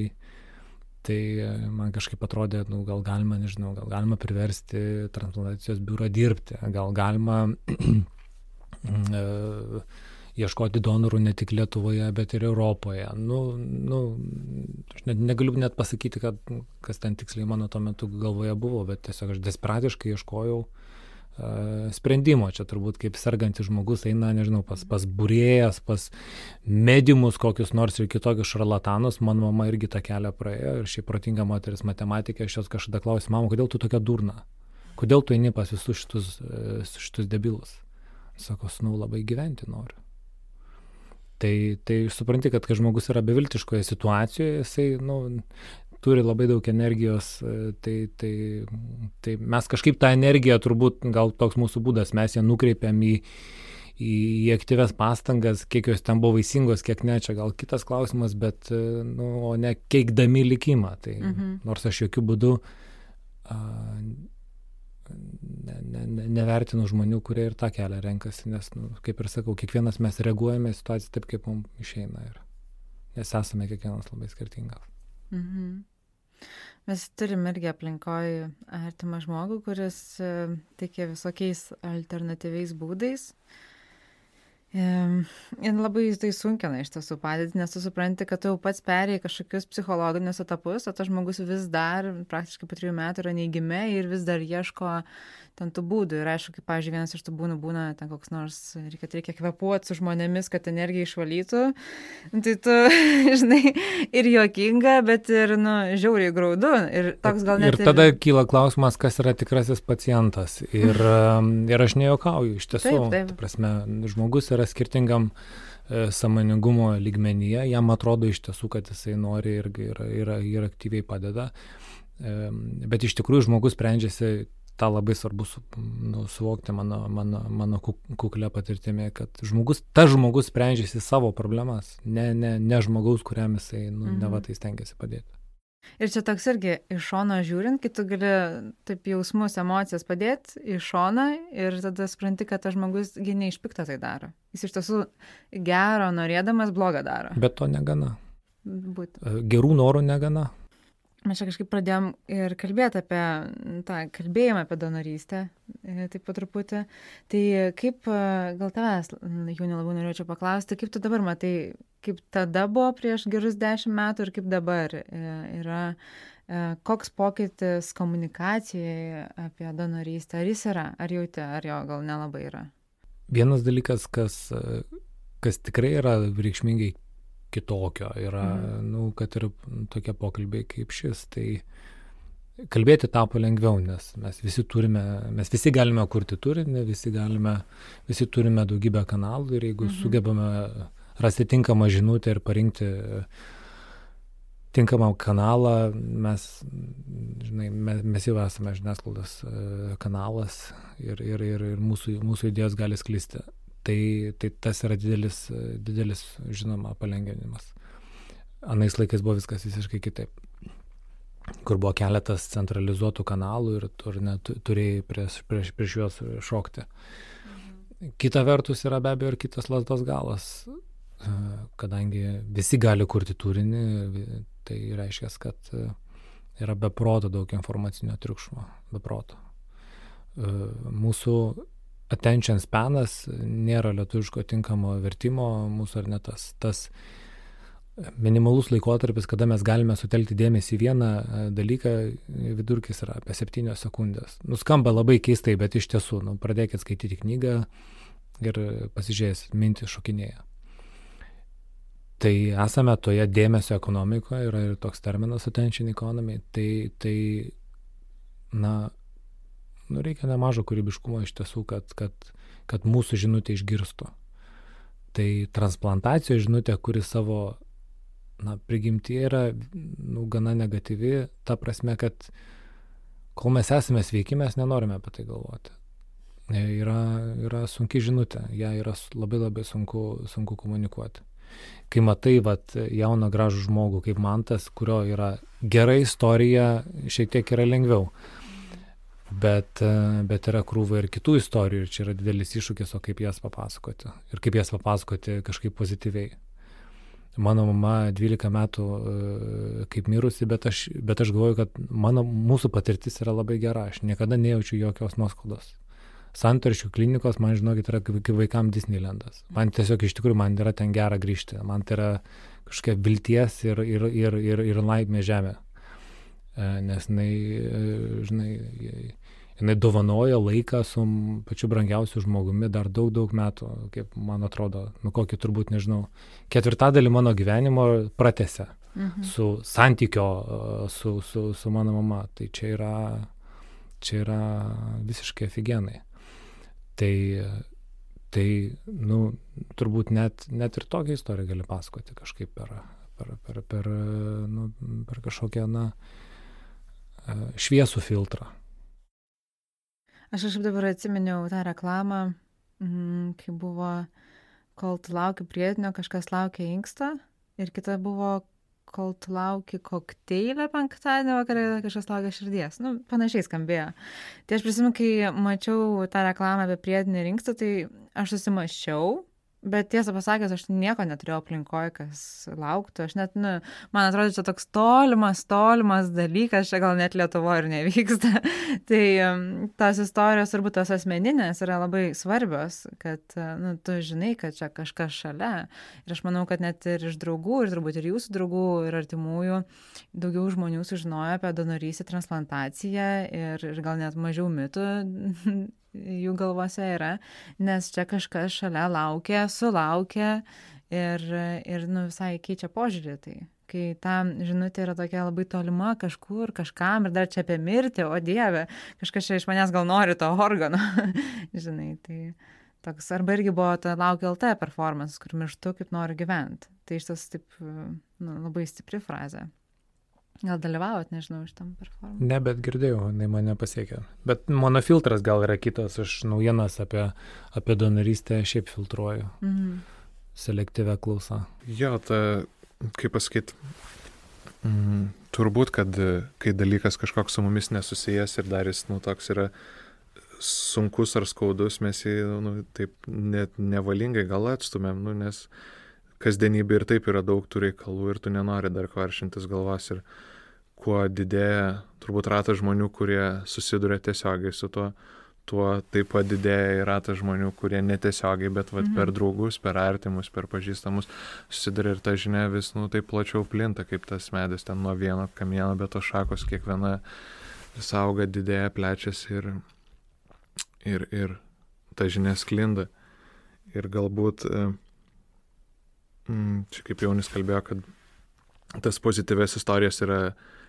tai man kažkaip atrodė, nu, gal galima, nežinau, gal galima priversti transplantacijos biurą dirbti, gal galima ieškoti donorų ne tik Lietuvoje, bet ir Europoje. Nu, nu, aš net, negaliu net pasakyti, kad, kas ten tiksliai mano tuo metu galvoje buvo, bet tiesiog aš desperatiškai ieškojau uh, sprendimo. Čia turbūt kaip sergantis žmogus eina, nežinau, pas, pas būrėjas, pas medimus kokius nors ir kitokius šarlatanus. Mano mama irgi tą kelią praėjo ir šiaip protinga moteris matematikė, aš jos kažkada klausiu, mama, kodėl tu tokia durna? Kodėl tu eini pas visus šitus, e, šitus debilus? Sako, nu labai gyventi noriu. Tai, tai supranti, kad kai žmogus yra beviltiškoje situacijoje, jisai nu, turi labai daug energijos, e, tai, tai, tai mes kažkaip tą energiją, turbūt gal toks mūsų būdas, mes ją nukreipiam į, į, į aktyves pastangas, kiek jos ten buvo vaisingos, kiek ne, čia gal kitas klausimas, bet, e, nu, o ne keikdami likimą. Tai mhm. nors aš jokių būdų a, ne, ne, ne, nevertinu žmonių, kurie ir tą kelią renkasi, nes, nu, kaip ir sakau, kiekvienas mes reaguojame į situaciją taip, kaip mums išeina. Ir, nes esame kiekvienas labai skirtingas. Mhm. Mes turim irgi aplinkoje artimą žmogų, kuris e, tiki visokiais alternatyviais būdais. Ir labai tai sunkina iš tiesų padėti, nes tu supranti, kad tu jau pats perėjai kažkokius psichologinius etapus, o tas žmogus vis dar praktiškai po trijų metų yra neįgime ir vis dar ieško ten tų būdų. Ir aišku, kaip, pavyzdžiui, vienas iš tų būnų būna ten koks nors, reikia, reikia kvepuoti su žmonėmis, kad energija išvalytų. Tai tu, žinai, ir juokinga, bet ir, nu, žiauriai graudu. Ir toks gal net. Ir tada ir... kyla klausimas, kas yra tikrasis pacientas. Ir, ir aš nejokauju, iš tiesų. Taip, taip. Prasme, žmogus yra skirtingam e, samoningumo lygmenyje, jam atrodo iš tiesų, kad jisai nori ir, ir, ir, ir aktyviai padeda. Bet iš tikrųjų žmogus sprendžiasi tą labai svarbu su, nu, suvokti mano, mano, mano kuklę patirtimį, kad žmogus, tas žmogus sprendžiasi savo problemas, ne, ne, ne žmogaus, kuriam jisai, nu, mhm. ne va tai stengiasi padėti. Ir čia toks irgi iš šono žiūrint, kai tu gali taip jausmus, emocijas padėti iš šoną ir tada supranti, kad tas žmogus giniai iš piktą tai daro. Jis iš tiesų gero norėdamas blogą daro. Bet to negana. Būt. Gerų norų negana mes čia kažkaip pradėjom ir kalbėti apie tą kalbėjimą apie donorystę, e, taip pat truputį. Tai kaip, e, gal tavęs, jau nelabai norėčiau paklausti, kaip tu dabar matai, kaip tada buvo prieš gerus dešimt metų ir kaip dabar e, yra, koks pokytis komunikacijai apie donorystę, ar jis yra, ar jauti, ar jo gal nelabai yra? Vienas dalykas, kas, kas tikrai yra reikšmingai kitokio. Yra, mm. nu, kad ir tokie pokalbiai kaip šis. Tai kalbėti tapo lengviau, nes mes visi turime, mes visi galime kurti turinį, visi, galime, visi turime daugybę kanalų ir jeigu -hmm. sugebame rasti tinkamą žinutę ir parinkti tinkamą kanalą, mes, žinai, mes, mes jau esame žiniasklaidos e, kanalas ir, ir, ir, ir mūsų, mūsų idėjos gali sklisti tai, tai tas yra didelis, didelis, žinoma, palengvinimas. Anais laikais buvo viskas visiškai kitaip kur buvo keletas centralizuotų kanalų ir tu ne, turėjai prieš, prieš, prieš juos šokti. Mhm. Kita vertus yra be abejo ir kitas lasdos galas, kadangi visi gali kurti turinį, tai reiškia, kad yra beproto daug informacinio triukšmo, beproto. Mūsų attention spanas, nėra lietuviško tinkamo vertimo mūsų ar ne tas, tas minimalus laikotarpis, kada mes galime sutelkti dėmesį į vieną e, dalyką, vidurkis yra apie 7 sekundės. Nuskamba labai keistai, bet iš tiesų, nu, pradėkit skaityti knygą ir pasižiūrėsit, mintis šokinėja. Tai esame toje dėmesio ekonomikoje, yra ir toks terminas attention economy, tai, tai na, nu, reikia nemažo kūrybiškumo iš tiesų, kad, kad, kad mūsų žinutė išgirstų. Tai transplantacijos žinutė, kuri savo na, prigimtyje yra nu, gana negatyvi, ta prasme, kad kol mes esame sveiki, mes nenorime apie tai galvoti. E, yra, yra sunki žinutė, ją yra labai labai sunku, sunku komunikuoti. Kai matai vat, jauną gražų žmogų kaip mantas, kurio yra gera istorija, šiek tiek yra lengviau bet, e, bet yra krūva ir kitų istorijų ir čia yra didelis iššūkis, o kaip jas papasakoti. Ir kaip jas papasakoti kažkaip pozityviai. Mano mama 12 metų e, kaip mirusi, bet aš, bet aš galvoju, kad mano, mūsų patirtis yra labai gera. Aš niekada nejaučiu jokios nuoskaudos. Santaršių klinikos, man žinokit, yra kaip, vaikam Disneylandas. Man tiesiog iš tikrųjų man yra ten gera grįžti. Man tai yra kažkokia vilties ir, ir, ir, ir, ir laimė žemė. E, nes e, žinai, jinai dovanoja laiką su pačiu brangiausiu žmogumi dar daug, daug metų, kaip man atrodo, nu kokį turbūt, nežinau, ketvirtadalį mano gyvenimo pratęsia mhm. su santykio e, su, su, su mano mama. Tai čia yra, čia yra visiškai aфиgenai. Tai, tai, nu, turbūt net, net ir tokią istoriją gali pasakoti kažkaip per, per, per, per, nu, per kažkokią, na, šviesų filtrą. Aš kažkaip dabar atsiminiau tą reklamą, mm, kai buvo, kol tu lauki prietinio, kažkas laukia inksto ir kita buvo, kol tu lauki kokteilę penktadienį vakarą, kažkas laukia širdies. Nu, panašiai skambėjo. Tai aš prisimenu, kai mačiau tą reklamą apie prietinį inkstą, tai aš susimaščiau Bet tiesą pasakius, aš nieko neturėjau aplinkoje, kas lauktų. Aš net, nu, man atrodo, čia toks tolimas, tolimas dalykas, čia gal net Lietuvoje ir nevyksta. tai tas istorijos, turbūt tos asmeninės, yra labai svarbios, kad, nu, tu žinai, kad čia kažkas šalia. Ir aš manau, kad net ir iš draugų, ir turbūt ir jūsų draugų, ir artimųjų, daugiau žmonių sužinojo apie donorystę, transplantaciją ir, ir gal net mažiau mitų jų galvose yra, nes čia kažkas šalia laukia, sulaukia ir, ir nu, visai keičia požiūrį. Tai kai ta žinutė yra tokia labai tolima kažkur, kažkam ir dar čia apie mirtį, o Dieve, kažkas čia iš manęs gal nori to organo, žinai, tai toks arba irgi buvo ta laukia LT performance, kur mirštu kaip noriu gyventi. Tai iš tas taip nu, labai stipri frazė. Gal dalyvavot, nežinau, iš tam performance? Ne, bet girdėjau, jinai mane pasiekė. Bet mano filtras gal yra kitas, aš naujienas apie, apie donorystę šiaip filtruoju. Mhm. Selektyvę klausą. Jo, ta, kaip pasakyti, mm, turbūt, kad kai dalykas kažkoks su mumis nesusijęs ir dar jis, nu, toks yra sunkus ar skaudus, mes jį, nu, taip net nevalingai gal atstumėm, nu, nes kasdienybė ir taip yra daug tų reikalų ir tu nenori dar kvaršintis galvas ir kuo didėja turbūt ratas žmonių, kurie susiduria tiesiogiai su tuo, tuo taip pat didėja ir ratas žmonių, kurie netiesiogiai, bet vat, mhm. per draugus, per artimus, per pažįstamus susiduria ir ta žinia vis, nu, taip plačiau plinta, kaip tas medis ten nuo vieno kamieno, bet tos šakos kiekviena vis auga, didėja, plečiasi ir, ir, ir ta žinia sklinda. Ir galbūt uh, Mm, čia kaip Jaunis kalbėjo, kad tas pozityves istorijas yra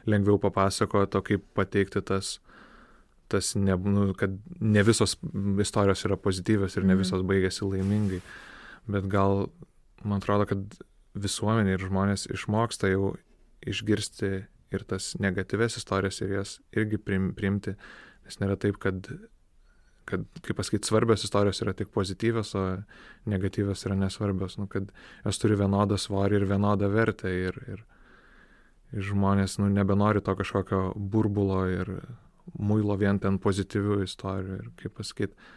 lengviau papasakoti, o kaip pateikti tas, tas ne, nu, kad ne visos istorijos yra pozityvios ir ne mhm. visos baigėsi laimingai. Bet gal, man atrodo, kad visuomenė ir žmonės išmoksta jau išgirsti ir tas negatyves istorijas ir jas irgi priimti, nes nėra taip, kad kad, kaip pasakyti, svarbios istorijos yra tik pozityvios, o negatyvios yra nesvarbios, nu, kad jos turi vienodą svorį ir vienodą vertę ir, ir, ir žmonės nu, nebenori to kažkokio burbulo ir muilo vien ten pozityvių istorijų ir kaip pasakyti,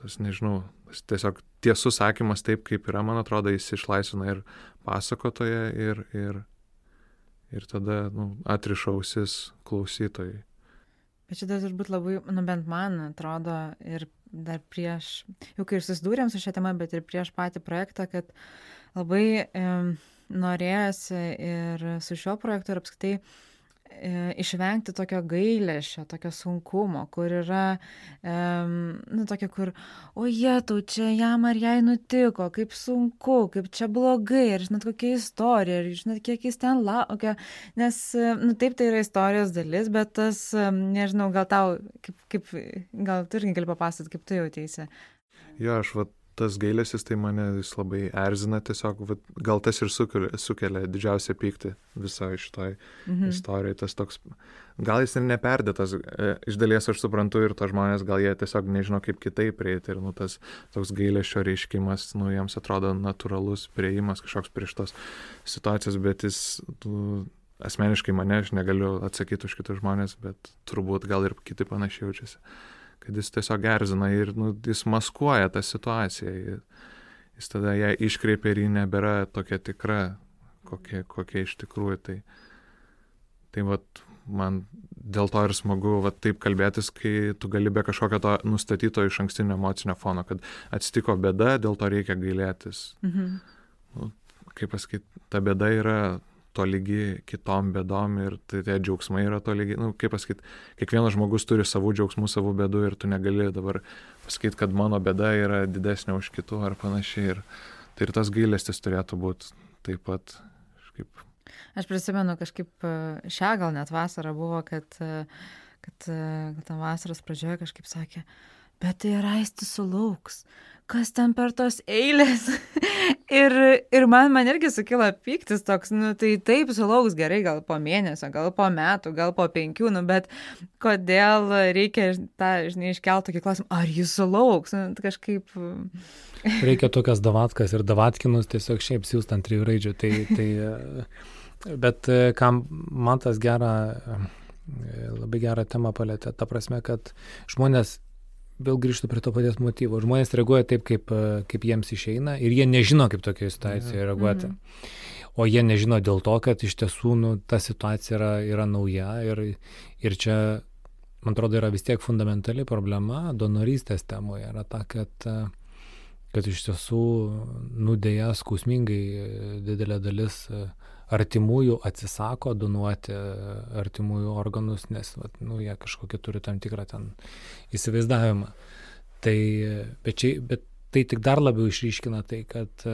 tas nežinau, tas tiesiog tiesus sakymas taip, kaip yra, man atrodo, jis išlaisvina ir pasakotoje ir, ir, ir tada nu, atrišausis klausytojai. Bet šitas turbūt labai, nu bent man atrodo, ir dar prieš, jau kai ir susidūrėm su šią temą, bet ir prieš patį projektą, kad labai e, norėjosi ir su šiuo projektu ir apskaitai E, išvengti tokio gailėšio, tokio sunkumo, kur yra, um, nu, tokia, kur, o jie tau čia jam ar jai nutiko, kaip sunku, kaip čia blogai, ir žinot, kokia istorija, ir žinot, kiek jis ten laukia, nes, nu, taip tai yra istorijos dalis, bet tas, nežinau, gal tau, kaip, kaip gal tu irgi gali papasakoti, kaip tu jautėsi. Jo, aš vat tas gailestis tai mane jis labai erzina tiesiog, vat, gal tas ir sukelia, sukelia didžiausią pyktį visoje šitoj mhm. istorijoje. Tas toks, gal jis ir neperdėtas, e, iš dalies aš suprantu ir to žmonės, gal jie tiesiog nežino kaip kitaip prieiti ir nu, tas toks gailesčio reiškimas, nu, jiems atrodo natūralus prieimas kažkoks prieš tos situacijos, bet jis... Tu, Asmeniškai mane aš negaliu atsakyti už kitus žmonės, bet turbūt gal ir kiti panašiai jaučiasi kad jis tiesiog erzina ir nu, jis maskuoja tą situaciją. Jis tada ją iškreipia ir ji nebėra tokia tikra, kokia, kokia iš tikrųjų. Tai, tai vat, man dėl to ir smagu vat, taip kalbėtis, kai tu gali be kažkokio to nustatyto iš ankstinio emocinio fono, kad atsitiko bėda, dėl to reikia gailėtis. Mhm. Nu, kaip pasakyti, ta bėda yra tolygi kitom bėdom ir tai tie džiaugsmai yra tolygi, nu, kaip pasakyti, kiekvienas žmogus turi savų džiaugsmų, savų bėdų ir tu negali dabar pasakyti, kad mano bėda yra didesnė už kitų ar panašiai. Ir, tai ir tas gailestis turėtų būti taip pat. Kažkaip. Aš prisimenu kažkaip e, šią gal net vasarą buvo, kad, e, kad, e, kad tam vasaros pradžioje kažkaip sakė, bet tai raisti sulauks kas ten per tos eilės. ir, ir man, man irgi sukilo pyktis toks, nu tai taip sulauks gerai, gal po mėnesio, gal po metų, gal po penkių, nu bet kodėl reikia tą, žinai, iškelti tokį klausimą, ar jis sulauks, nu, kažkaip. reikia tokias davatkas ir davatkinus tiesiog šiaip siūst ant trijų raidžių. Tai, tai, bet kam man tas gerą, labai gerą temą palėtė, ta prasme, kad žmonės vėl grįžtu prie to paties motyvo. Žmonės reaguoja taip, kaip, kaip jiems išeina ir jie nežino, kaip tokioje situacijoje reaguoti. Mhm. O jie nežino dėl to, kad iš tiesų nu, ta situacija yra, yra nauja ir, ir čia, man atrodo, yra vis tiek fundamentali problema donorystės temoje. Yra ta, kad, kad iš tiesų nudėja skausmingai didelė dalis artimųjų atsisako donuoti artimųjų organus, nes vat, nu, jie kažkokį turi tam tikrą ten įsivaizdavimą. Tai, bet, čia, bet tai tik dar labiau išryškina tai, kad,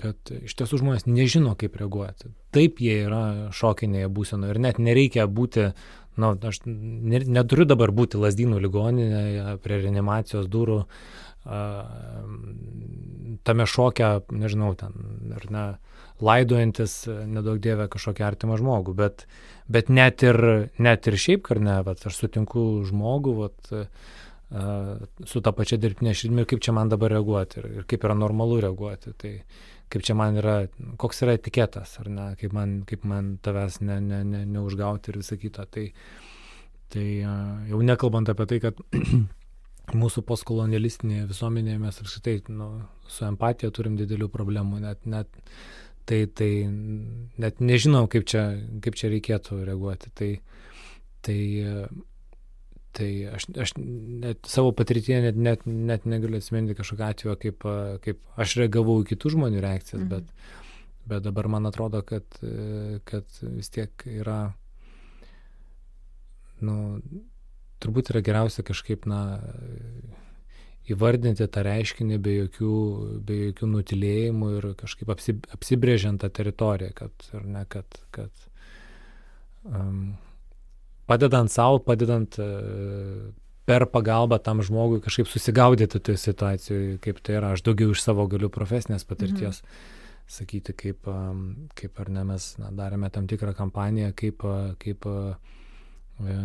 kad iš tiesų žmonės nežino, kaip reaguoti. Taip jie yra šokinėje būsenoje ir net nereikia būti, na, nu, aš neturiu dabar būti lasdynų ligoninėje prie reanimacijos durų, tame šoke, nežinau, ten, ar ne, laidojantis, nedaug dievę, kažkokį artimą žmogų, bet, bet net, ir, net ir šiaip, ar ne, vat, aš sutinku žmogų, vat, su ta pačia dirbtinė širdimi, kaip čia man dabar reaguoti ir, ir kaip yra normalu reaguoti. Tai kaip čia man yra, koks yra etiketas, ar ne, kaip man, kaip man tavęs ne, ne, ne, neužgauti ir visą kitą. Tai, tai jau nekalbant apie tai, kad mūsų postkolonialistinėje visuomenėje mes apskritai nu, su empatija turim didelių problemų, net, net tai, tai net nežinau, kaip čia, kaip čia reikėtų reaguoti. Tai, tai, tai aš, aš net savo patirtyje net, net, net negaliu atsiminti kažkokio atveju, kaip, kaip aš reagavau į kitų žmonių reakcijas, mhm. bet, bet dabar man atrodo, kad, kad vis tiek yra, nu, turbūt yra geriausia kažkaip, na, įvardinti tą reiškinį be jokių, be jokių nutilėjimų ir kažkaip apsi, apsibrėžiant tą teritoriją, kad, ne, kad, kad um, padedant savo, padedant uh, per pagalbą tam žmogui kažkaip susigaudyti toje situacijoje, kaip tai yra, aš daugiau iš savo galiu profesinės patirties. Mhm. Sakyti, kaip, kaip ar ne mes na, darėme tam tikrą kampaniją, kaip, kaip e,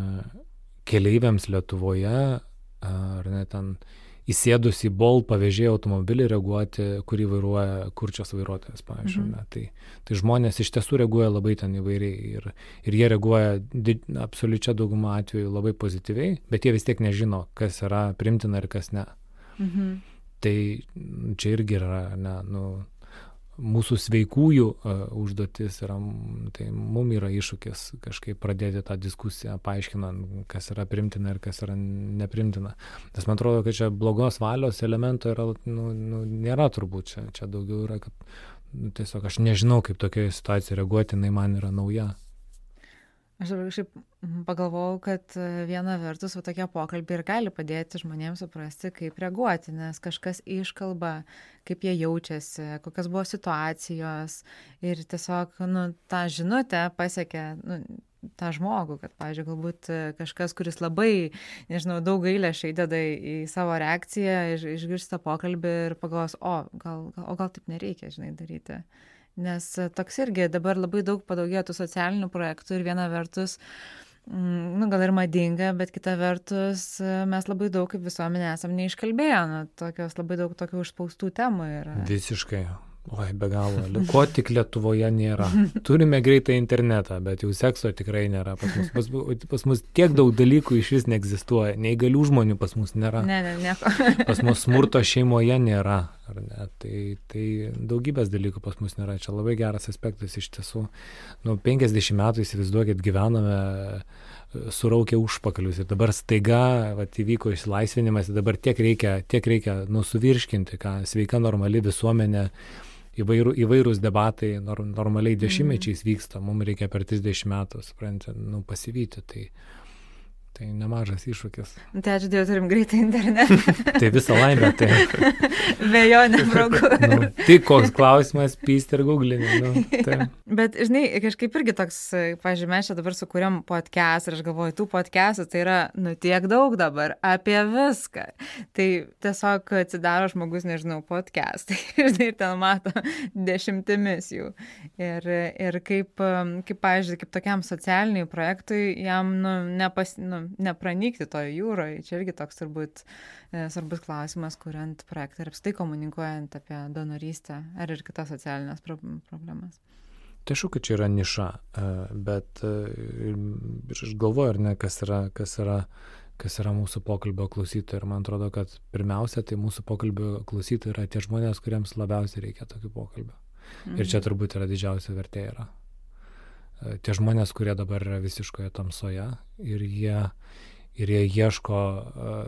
keleiviams Lietuvoje, ar ne ten įsėdus į bol pavėžėjo automobilį reaguoti, kurį vairuoja kurčios vairuotojas, pavyzdžiui. Mhm. Tai, tai žmonės iš tiesų reaguoja labai ten įvairiai ir, ir jie reaguoja did, absoliučia dauguma atveju labai pozityviai, bet jie vis tiek nežino, kas yra primtina ir kas ne. Mhm. Tai čia irgi yra, ne, nu, mūsų sveikųjų užduotis yra, tai mums yra iššūkis kažkaip pradėti tą diskusiją, paaiškinant, kas yra primtina ir kas yra neprimtina. Nes man atrodo, kad čia blogos valios elemento yra, nu, nu, nėra turbūt, čia, čia daugiau yra, kad nu, tiesiog aš nežinau, kaip tokioje situacijoje reaguoti, jinai man yra nauja. Aš dabar kažkaip mhm, pagalvojau, kad e, viena vertus va, tokie pokalbiai ir gali padėti žmonėms suprasti, kaip reaguoti, nes kažkas iškalba, kaip jie jaučiasi, kokios buvo situacijos ir tiesiog nu, tą žinutę pasiekia nu, tą žmogų, kad, pavyzdžiui, galbūt e, kažkas, kuris labai, nežinau, daug gailėšiai įdeda į savo reakciją, iš, išgirsta pokalbį ir pagalvos, o gal, gal, o gal taip nereikia, žinai, daryti nes toks irgi dabar labai daug padaugėjo tų socialinių projektų ir viena vertus, mm, nu, gal ir madinga, bet kita vertus mes labai daug kaip visuomenė esam neiškalbėję, nu, tokios labai daug tokių užspaustų temų yra. Visiškai. Oi, be galo. Ko tik Lietuvoje nėra. Turime greitą internetą, bet jau sekso tikrai nėra. Pas mus, pas, pas mus tiek daug dalykų iš vis neegzistuoja. Neįgalių žmonių pas mus nėra. Ne, ne, nieko. Pas mus smurto šeimoje nėra. Tai, tai daugybės dalykų pas mus nėra. Čia labai geras aspektas iš tiesų. Nu, 50 metų įsivaizduokit, gyvename suraukę užpakalius ir dabar staiga vat, įvyko išsilaisvinimas ir dabar tiek reikia, tiek reikia nusuvirškinti, ką sveika normali visuomenė įvairų, įvairūs debatai nor, normaliai dešimtmečiais vyksta, mums reikia per 30 metų, suprantate, nu, pasivyti. Tai, Tai nemažas iššūkis. Tai ačiū Dievui, turim greitą internetą. tai visą laimę, tai. Be jo nebrauku. nu, tai koks klausimas, pysti ir googlinį. Nu, tai. Bet, žinai, kažkaip irgi toks, pažiūrėjau, mes čia dabar sukūrėm podcast ir aš galvoju, tų podcastų tai yra, nu, tiek daug dabar apie viską. Tai tiesiog atsidaro žmogus, nežinau, podcast. žinai, ir ten mato dešimtimis jų. Ir, ir kaip, kaip, pažiūrėjau, kaip tokiam socialiniai projektui jam, nu, nepas, nu, nepranykti toje jūroje. Čia irgi toks turbūt e, svarbus klausimas, kuriant projektą ir apstai komunikuojant apie donorystę ar ir kitas socialinės pro problemas. Tai aišku, kad čia yra niša, e, bet e, aš galvoju, ar ne, kas yra, kas yra, kas yra mūsų pokalbio klausytojai. Ir man atrodo, kad pirmiausia, tai mūsų pokalbio klausytojai yra tie žmonės, kuriems labiausiai reikia tokių pokalbių. Mhm. Ir čia mhm. turbūt yra didžiausia vertė yra tie žmonės, kurie dabar yra visiškoje tamsoje ir jie, ir jie ieško,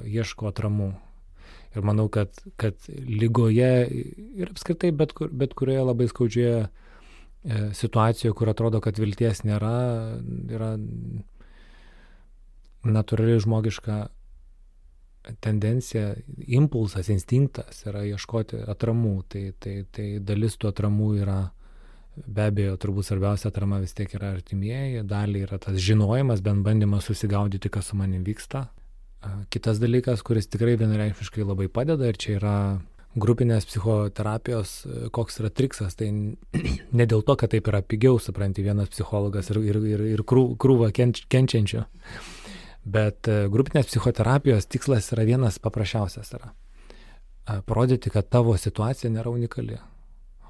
ieško atramų. Ir manau, kad, kad lygoje ir apskritai bet, kur, bet kurioje labai skaudžioje situacijoje, kur atrodo, kad vilties nėra, yra natūraliai žmogiška tendencija, impulsas, instinktas yra ieškoti atramų. Tai, tai, tai dalis tų atramų yra Be abejo, turbūt svarbiausia atrama vis tiek yra artimieji, dalį yra tas žinojimas, bent bandymas susigaudyti, kas su manim vyksta. Kitas dalykas, kuris tikrai vienareikšmiškai labai padeda ir čia yra grupinės psichoterapijos, koks yra triksas, tai ne dėl to, kad taip yra pigiau, supranti, vienas psichologas ir, ir, ir, ir krūva kenč, kenčiančių, bet e, grupinės psichoterapijos tikslas yra vienas paprasčiausias yra. Parodyti, kad tavo situacija nėra unikali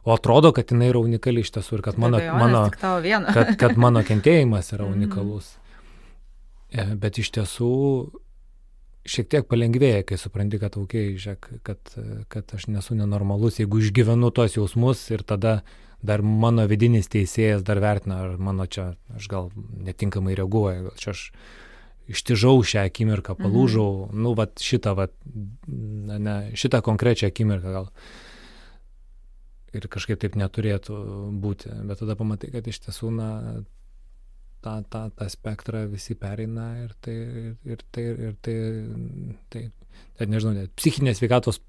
O atrodo, kad jinai yra unikali iš tiesų ir kad mano, mano, kad, kad mano kentėjimas yra mhm. unikalus. Mm. Bet iš tiesų šiek tiek palengvėja, kai supranti, kad, okay, žiūrėk, kad, kad aš nesu nenormalus, jeigu išgyvenu tos jausmus ir tada dar mano vidinis teisėjas dar vertina, ar mano čia, aš gal netinkamai reaguoju, gal čia aš ištižau šią akimirką, palūžau, mhm. nu, va šitą, va, ne, šitą konkrečią akimirką gal ir kažkaip taip neturėtų būti. Bet tada pamatai, kad iš tiesų, na, tą, tą, tą spektrą visi pereina ir tai, ir tai, ir tai, tai, tai nežinau, net psichinės sveikatos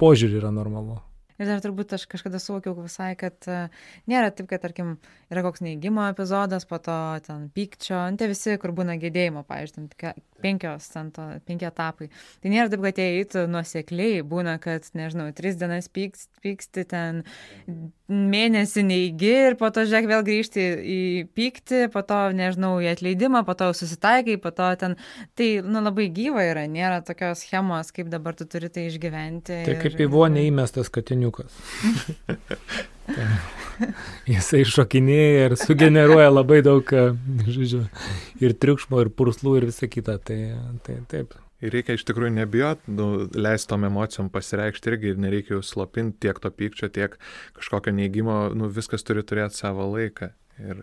požiūrį yra normalu. Ir dar turbūt aš kažkada suvokiau visai, kad uh, nėra taip, kad, tarkim, yra koks neįgymo epizodas, po to ten pykčio, nu, tie visi, kur būna gėdėjimo, pavyzdžiui, penkios, ten to, penki etapai. Tai nėra taip, kad jie eitų nuosekliai, būna, kad, nežinau, tris dienas pyksti, pyksti ten mėnesį neįgy ir po to, žiūrėk, vėl grįžti į pyktį, po to, nežinau, į atleidimą, po to susitaikai, po to ten, tai, nu, labai gyva yra, nėra tokios schemos, kaip dabar tu turi tai išgyventi. Tai ir, kaip į vonę įmestas katiniukas. Tai, jisai šokinėja ir sugeneruoja labai daug, žodžiu, ir triukšmo, ir purslų, ir visa kita. Tai, tai taip. Ir reikia iš tikrųjų nebijot, nu, leisti tom emocijom pasireikšti irgi ir nereikia jų slopinti tiek to pykčio, tiek kažkokio neįgymo, nu, viskas turi turėti savo laiką. Ir,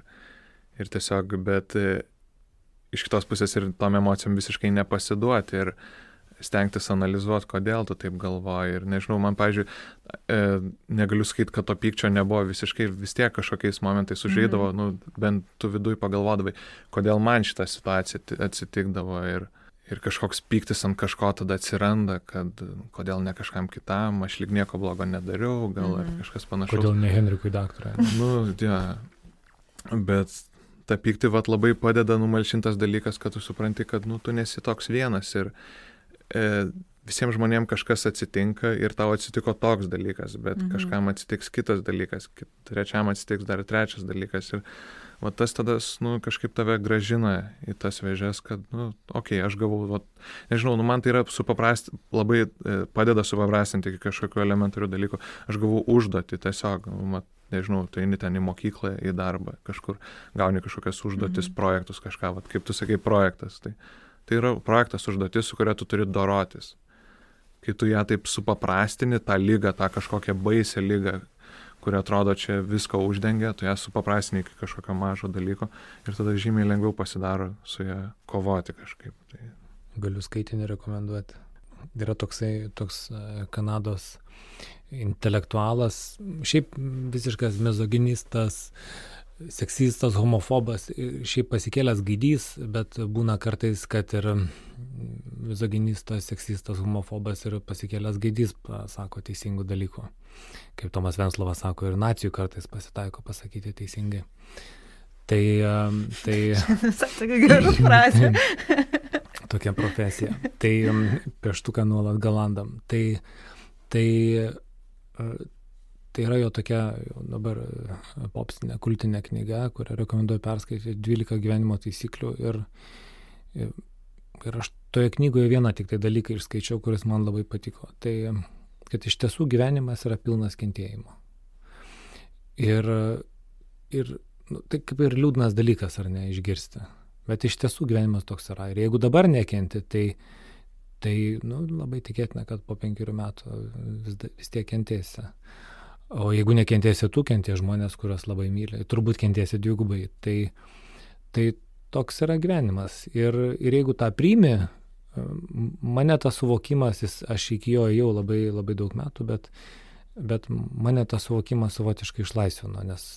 ir tiesiog, bet e, iš kitos pusės ir tom emocijom visiškai nepasiduoti ir stengtis analizuoti, kodėl tu taip galvoji. Ir nežinau, man, pažiūrėjau, e, negaliu sakyti, kad to pykčio nebuvo visiškai, vis tiek kažkokiais momentais užžeidavo, mm. nu, bent tu viduje pagalvodavai, kodėl man šitą situaciją atsitikdavo. Ir, ir kažkoks pyktis ant kažko tada atsiranda, kad kodėl ne kažkam kitam, aš lyg nieko blogo nedariau, gal mm -hmm. ar mhm. kažkas panašaus. Kodėl ne Henrikui daktarui? nu, ja. Bet ta pykti vat labai padeda numalšintas dalykas, kad tu supranti, kad nu, tu nesi toks vienas ir e, visiems žmonėms kažkas atsitinka ir tau atsitiko toks dalykas, bet -hmm. kažkam atsitiks kitas dalykas, trečiam atsitiks dar trečias dalykas. Ir va tas tada, nu, kažkaip tave gražina į tas vėžės, kad, nu, okei, okay, aš gavau, va, nežinau, nu, man tai yra supaprast, labai e, padeda supaprastinti iki kažkokių elementarių dalykų. Aš gavau užduotį tiesiog, nu, mat, nežinau, tu eini ten į mokyklą, į darbą, kažkur gauni kažkokias užduotis, mhm. projektus, kažką, va, kaip tu sakai, projektas. Tai, tai yra projektas užduotis, su kuria tu turi dorotis. Kai tu ją taip supaprastini, tą lygą, tą kažkokią baisę lygą, kuri atrodo čia viską uždengia, tu ją supaprastini iki kažkokio mažo dalyko ir tada žymiai lengviau pasidaro su ją kovoti kažkaip. Tai... Galiu skaitinį rekomenduoti. Yra toksai, toks e, Kanados intelektualas, šiaip visiškas mezoginistas, seksistas, homofobas, šiaip pasikėlęs gaidys, bet būna kartais, kad ir mizoginistas, seksistas, homofobas ir pasikėlęs gaidys pasako teisingų dalykų. Kaip Tomas Venslovas sako, ir nacijų kartais pasitaiko pasakyti teisingai. Tai... tai Tokia gera frazė. Tokia profesija. Tai pieštuką nuolat galandam. Tai, tai Tai yra jo tokia dabar e, popsinė, kultinė knyga, kurią rekomenduoju perskaityti 12 gyvenimo taisyklių. Ir, ir, ir aš toje knygoje vieną tik tai dalyką išskaičiau, kuris man labai patiko. Tai, kad iš tiesų gyvenimas yra pilnas kentėjimo. Ir, ir nu, tai kaip ir liūdnas dalykas, ar ne, išgirsti. Bet iš tiesų gyvenimas toks yra. Ir jeigu dabar nekenti, tai, tai nu, labai tikėtina, kad po penkerių metų vis, vis tiek kentėsi. O jeigu nekentėsi tu, kenties žmonės, kuriuos labai myli, turbūt kentėsi dvigubai. Tai, tai toks yra gyvenimas. Ir, ir jeigu tą priimi, mane tas suvokimas, jis, aš iki jo jau labai, labai daug metų, bet, bet mane tas suvokimas savotiškai išlaisvino, nes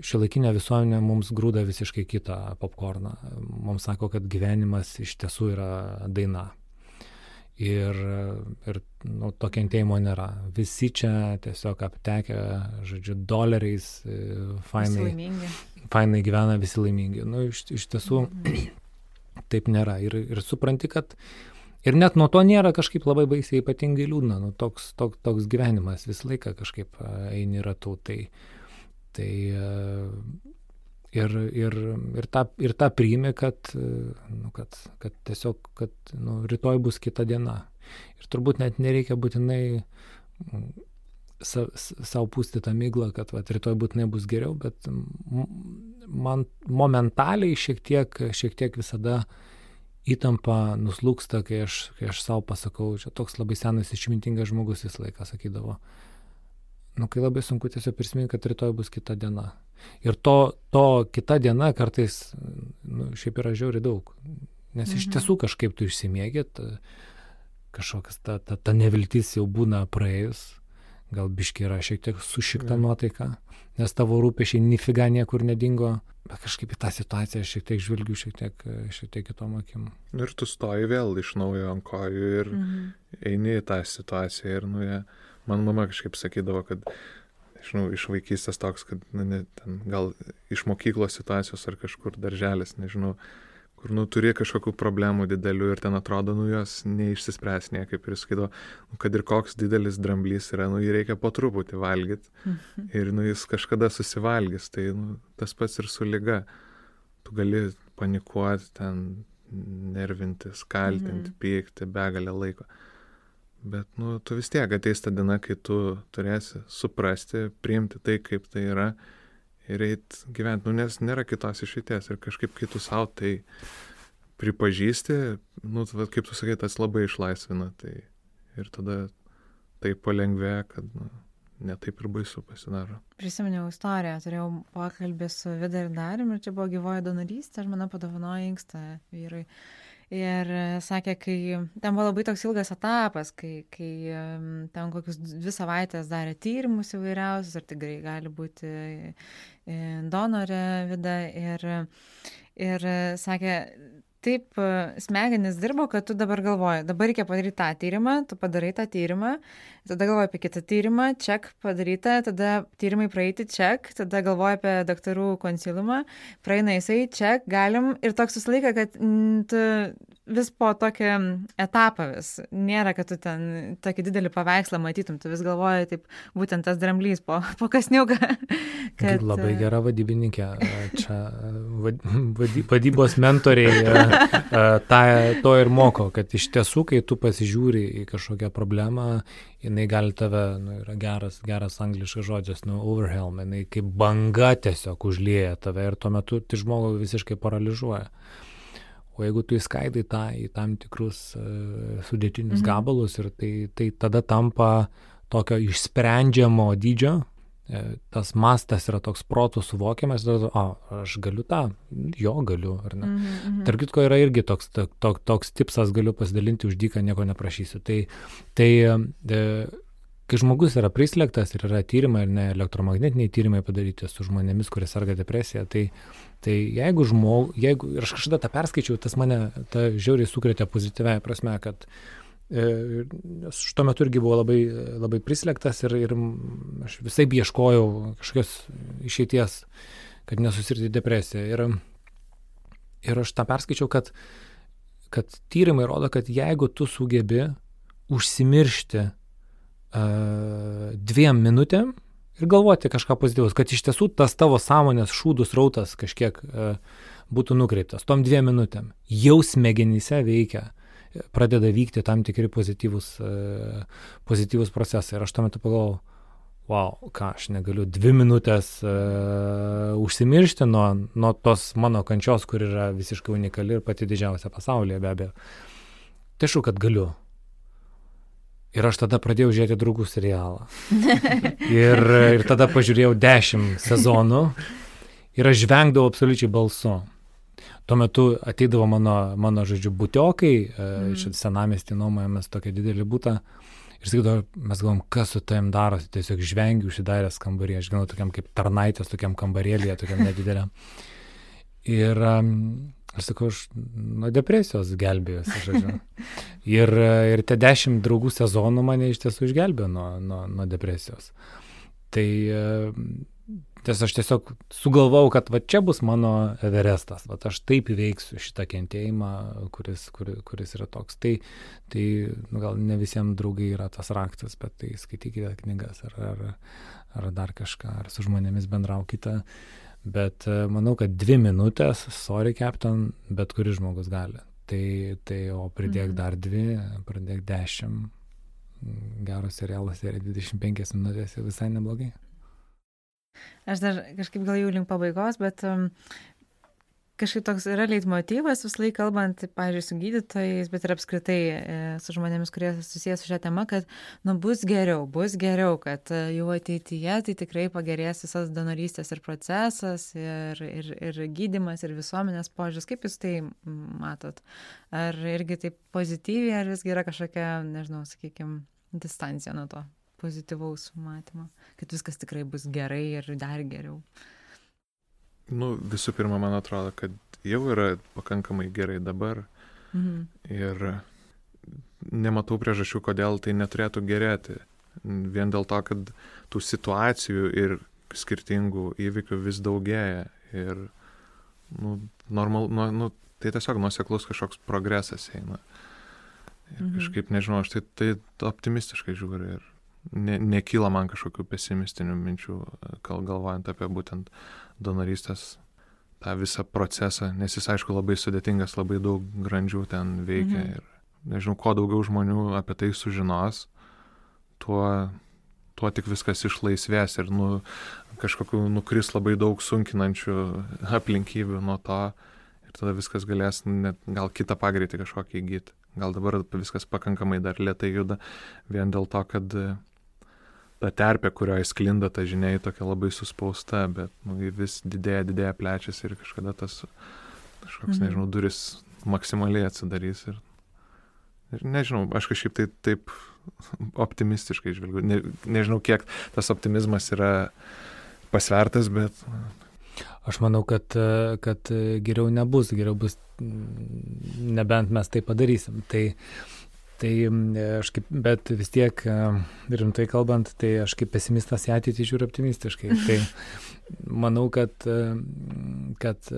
šiuolaikinė visuomenė mums grūda visiškai kitą popkorną. Mums sako, kad gyvenimas iš tiesų yra daina ir, ir nu, to kentėjimo nėra. Visi čia tiesiog aptekę, žodžiu, doleriais, e, fainai, fainai gyvena visi laimingi. Nu, iš, iš tiesų mhm. taip nėra. Ir, ir supranti, kad ir net nuo to nėra kažkaip labai baisiai ypatingai liūdna. Nu, toks, toks, toks gyvenimas visą laiką kažkaip e, eini ratu. Tai, tai ir, ir, ir, tą, ir tą priimi, kad, nu, kad, kad tiesiog, kad nu, rytoj bus kita diena. Ir turbūt net nereikia būtinai mm, sa, savo pūsti tą myglą, kad va, rytoj būtinai bus geriau, bet man momentaliai šiek tiek, šiek tiek visada įtampa nuslūksta, kai aš, kai aš savo pasakau, čia toks labai senas išmintingas žmogus visą laiką sakydavo, nu, kai labai sunku tiesiog prisiminti, kad rytoj bus kita diena. Ir to, to kita diena kartais, nu, šiaip yra žiauri daug. Nes mhm. iš tiesų kažkaip tu išsimėgėt, kažkokas ta, ta, ta neviltis jau būna praėjus, gal biški yra šiek tiek sušikta mhm. nuotaika, nes tavo rūpešiai nifiga niekur nedingo, bet kažkaip į tą situaciją šiek tiek žvelgiu, šiek tiek, šiek tiek kitom akim. Nu ir tu stoji vėl iš naujo ant kojų ir mhm. eini į tą situaciją ir nu jie, man mama kažkaip sakydavo, kad žinau, iš vaikystės toks, kad, na, ne, ten, gal iš mokyklos situacijos ar kažkur darželis, nežinau, kur, nu, turi kažkokių problemų didelių ir ten atrodo, nu, jos neišsispręs niekaip ir skaito, nu, kad ir koks didelis dramblys yra, nu, jį reikia po truputį valgyti mhm. ir, nu, jis kažkada susivalgys, tai, nu, tas pats ir su lyga. Tu gali panikuoti, ten nervintis, kaltinti, mhm. pykti begalę laiko. Bet, nu, tu vis tiek ateis ta diena, kai tu turėsi suprasti, priimti tai, kaip tai yra ir eit gyventi, nu, nes nėra kitos išeities ir kažkaip, kai tu savo tai pripažįsti, nu, vat, kaip tu sakai, tas labai išlaisvina. Tai ir tada taip palengvėja, kad nu, netaip ir baisu pasidaro. Prisiminiau istoriją, turėjau pokalbį su Vida ir Darim ir čia buvo gyvoji donorystė, aš manau padovanoju inkstą vyrui. Ir sakė, kai ten buvo labai toks ilgas etapas, kai, kai ten kokius dvi savaitės darė tyrimus įvairiausius, ar tikrai gali būti e, donorė vida. Ir, ir sakė, taip smegenis dirbo, kad tu dabar galvoji, dabar reikia padaryti tą tyrimą, tu padarai tą tyrimą, tada galvoji apie kitą tyrimą, ček padaryta, tada tyrimai praeiti, ček, tada galvoji apie daktarų konsiliumą, praeina jisai, ček, galim ir toks visą laiką, kad m, tu vis po tokį etapą vis, nėra, kad tu ten tokį didelį paveikslą matytum, tu vis galvoji, taip, būtent tas dramblys po, po kasniuką. Kad... Labai gera vadybininkė, čia vady, vadybos mentoriai tą, to ir moko, kad iš tiesų, kai tu pasižiūri į kažkokią problemą, jinai gali tave, nu, yra geras, geras angliškas žodžias, nu, overwhelm, jinai kaip banga tiesiog užlieja tave ir tuo metu tai žmogų visiškai paralyžiuoja. O jeigu tu įskaidai tą į tam tikrus uh, sudėtinius mhm. gabalus ir tai, tai tada tampa tokio išsprendžiamo dydžio, tas mastas yra toks protų suvokiamas, o, aš galiu tą, jo galiu, ar ne. Mm -hmm. Tark kitko yra irgi toks, tok, toks tipsas, galiu pasidalinti už dyką, nieko neprašysiu. Tai, tai e, kai žmogus yra prislėgtas ir yra tyrimai, ir ne elektromagnetiniai tyrimai padaryti su žmonėmis, kurie serga depresija, tai, tai jeigu žmogus, jeigu, ir aš kažkada tą perskaičiau, tas mane, ta žiauriai sukrėtė pozityvę prasme, kad E, nes aš tuo metu irgi buvau labai, labai prislėgtas ir, ir aš visai ieškojau kažkokios išeities, kad nesusirti depresiją. Ir, ir aš tą perskaičiau, kad, kad tyrimai rodo, kad jeigu tu sugebi užsimiršti uh, dviem minutėm ir galvoti kažką pozityvus, kad iš tiesų tas tavo sąmonės šūdus rautas kažkiek uh, būtų nukreiptas tom dviem minutėm, jau smegenyse veikia pradeda vykti tam tikri pozityvus, e, pozityvus procesai. Ir aš tuo metu pagalvojau, wow, ką aš negaliu dvi minutės uh, užsimiršti nuo, nuo tos mano kančios, kur yra visiškai unikali ir pati didžiausia pasaulyje be abejo. Tai šu, kad galiu. Ir aš tada pradėjau žiūrėti draugų serialą. ir, ir tada pažiūrėjau dešimt sezonų ir aš žvengdavau absoliučiai balsu. Tuo metu ateidavo mano, mano žodžiu, butiokai, mm. čia senamestį nuomojamės tokį didelį būtą. Ir sakydavo, mes galvom, kas su tavim darosi, tiesiog žvengiu užsidaręs kambarį, aš žinau, tokiam kaip tarnaitės, tokiam kambarėlėje, tokiam nedideliam. Ir aš sakau, aš nuo depresijos gelbėjusi, žodžiu. Ir, ir tie dešimt draugų sezonų mane iš tiesų išgelbėjo nuo, nuo, nuo depresijos. Tai Ties aš tiesiog sugalvojau, kad va čia bus mano Everestas, va aš taip įveiksiu šitą kentėjimą, kuris, kur, kuris yra toks. Tai, tai nu, gal ne visiems draugai yra tas raktas, bet tai skaitykite knygas ar, ar, ar dar kažką, ar su žmonėmis bendraukite. Bet e, manau, kad dvi minutės, sorry captain, bet kuris žmogus gali. Tai, tai o pridėk mhm. dar dvi, pridėk dešimt. Geras serialas yra 25 minutės ir visai neblogai. Aš dar kažkaip gal jau link pabaigos, bet um, kažkaip toks yra leitmotyvas vis laik kalbant, pavyzdžiui, su gydytojais, bet ir apskritai e, su žmonėmis, kurie susijęs su šią temą, kad nu, bus geriau, bus geriau, kad e, jau ateityje tai tikrai pagerės visas donorystės ir procesas, ir, ir, ir gydimas, ir visuomenės požiūris. Kaip jūs tai matot? Ar irgi taip pozityviai, ar visgi yra kažkokia, nežinau, sakykime, distancija nuo to? Pozityvaus matymo, kad viskas tikrai bus gerai ir dar geriau? Nu, visų pirma, man atrodo, kad jau yra pakankamai gerai dabar. Mhm. Ir nematau priežasčių, kodėl tai neturėtų gerėti. Vien dėl to, kad tų situacijų ir skirtingų įvykių vis daugėja. Ir nu, normal, nu, nu, tai tiesiog nuoseklus kažkoks progresas eina. Ir mhm. kažkaip, nežinau, aš tai, tai optimistiškai žiūriu ir ne, nekyla man kažkokių pesimistinių minčių, kal galvojant apie būtent donorystės tą visą procesą, nes jis aišku labai sudėtingas, labai daug grandžių ten veikia mhm. ir nežinau, kuo daugiau žmonių apie tai sužinos, tuo, tuo tik viskas išlaisvės ir nu, kažkokiu nukris labai daug sunkinančių aplinkybių nuo to Ir tada viskas galės net gal kitą pagreitį kažkokį įgyti. Gal dabar viskas pakankamai dar lietai juda, vien dėl to, kad ta terpė, kurioje sklinda ta žinia, tokia labai suspausta, bet nu, vis didėja, didėja, plečiasi ir kažkada tas kažkoks, mhm. nežinau, duris maksimaliai atsidarys. Ir, ir nežinau, aš kažkaip tai taip optimistiškai žvelgiu. Ne, nežinau, kiek tas optimizmas yra pasvertas, bet Aš manau, kad, kad geriau nebus, geriau bus, nebent mes tai padarysim. Tai, tai aš kaip, bet vis tiek, rimtai kalbant, tai aš kaip pesimistas į ateitį žiūriu optimistiškai. Tai manau, kad, kad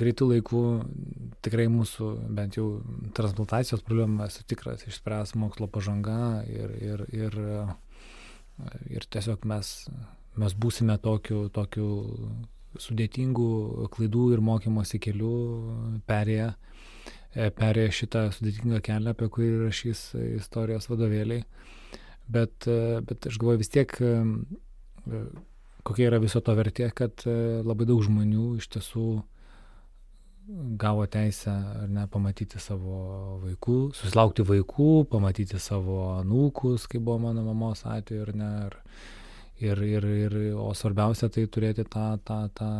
greitų laikų tikrai mūsų, bent jau transplantacijos problema, esu tikras, išspręs mokslo pažanga ir, ir, ir, ir tiesiog mes, mes būsime tokiu, tokiu sudėtingų klaidų ir mokymosi kelių perėję, e, perėję šitą sudėtingą kelią, apie kurį rašys istorijos vadovėliai. Bet, e, bet aš galvoju vis tiek, e, kokia yra viso to vertė, kad labai daug žmonių iš tiesų gavo teisę ar ne pamatyti savo vaikų, susilaukti vaikų, pamatyti savo anūkus, kaip buvo mano mamos atveju, ar ne, ar, Ir, ir, ir, o svarbiausia tai turėti tą, tą, tą,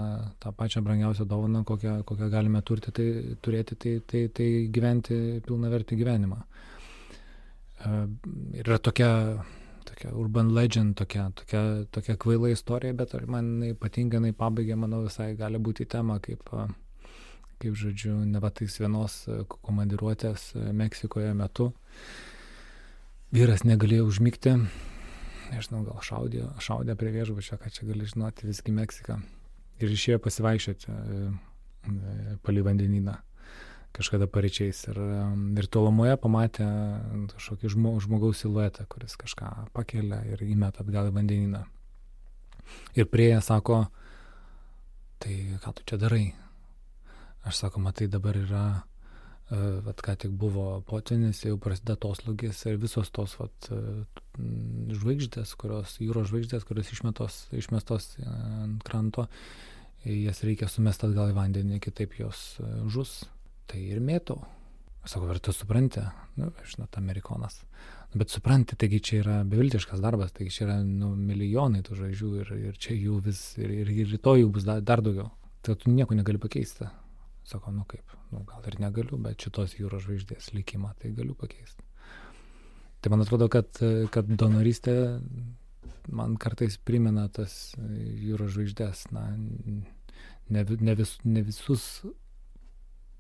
tą pačią brangiausią dovaną, kokią, kokią galime turti, tai, turėti, tai, tai, tai gyventi pilna verti gyvenimą. E, ir yra tokia, tokia urban legend, tokia, tokia, tokia kvaila istorija, bet man ypatingai, jinai pabaigė, manau, visai gali būti tema, kaip, kaip žodžiu, ne va tais vienos komandiruotės Meksikoje metu. Vyras negalėjo užmygti nežinau, gal šaudė, šaudė prie viešbučio, ką čia gali žinoti, visgi Meksika. Ir išėjo pasivaikščioti e, e, palį vandenyną kažkada pareičiais. Ir, ir tolumoje pamatė kažkokį žmogaus siluetą, kuris kažką pakelia ir įmeta atgal į vandenyną. Ir prieė sako, tai ką tu čia darai? Aš sako, matai, dabar yra vat ką tik buvo potvinis, jau prasideda atoslūgis ir visos tos vat, e, žvaigždės, kurios, jūros žvaigždės, kurios išmetos, išmestos ant kranto, jas reikia sumesti atgal į vandenį, kitaip jos e, žus. Tai ir mėtau. Aš sakau, ar tu supranti? Nu, žinot, amerikonas. Bet supranti, taigi čia yra beviltiškas darbas, taigi čia yra nu, milijonai tų žvaigždžių ir, ir čia jų vis, ir, ir, ir rytoj jų bus dar, dar daugiau. Tai tu nieko negali pakeisti. Sako, nu kaip, nu gal ir negaliu, bet šitos jūros žvaigždės likimą tai galiu pakeisti. Tai man atrodo, kad, kad donorystė man kartais primena tas jūros žvaigždės, na, ne, ne, vis, ne visus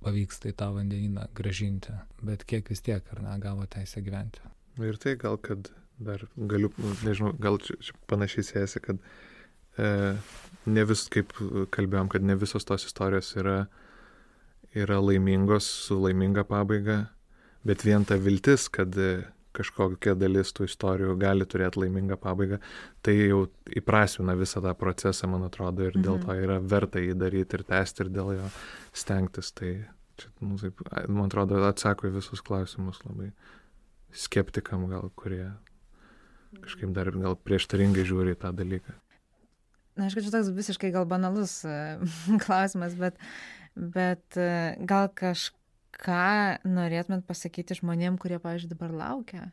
pavyksta į tą vandenyną gražinti, bet kiek vis tiek, ar ne, gavo teisę gyventi. Ir tai gal, kad dar galiu, nežinau, gal čia, čia panašiai sėsi, kad e, ne vis, kaip kalbėjom, kad ne visos tos istorijos yra e, yra laimingos su laiminga pabaiga, bet vien ta viltis, kad kažkokia dalis tų istorijų gali turėti laimingą pabaigą, tai jau įprasvina visą tą procesą, man atrodo, ir dėl mhm. to yra verta jį daryti ir tęsti ir dėl jo stengtis. Tai čia, nu, taip, man atrodo, atsako į visus klausimus labai skeptikam gal, kurie kažkaip dar gal prieštaringai žiūri į tą dalyką. Na, aišku, čia toks visiškai gal banalus klausimas, bet bet e, gal kažką norėtumėt pasakyti žmonėm, kurie, pavyzdžiui, dabar laukia,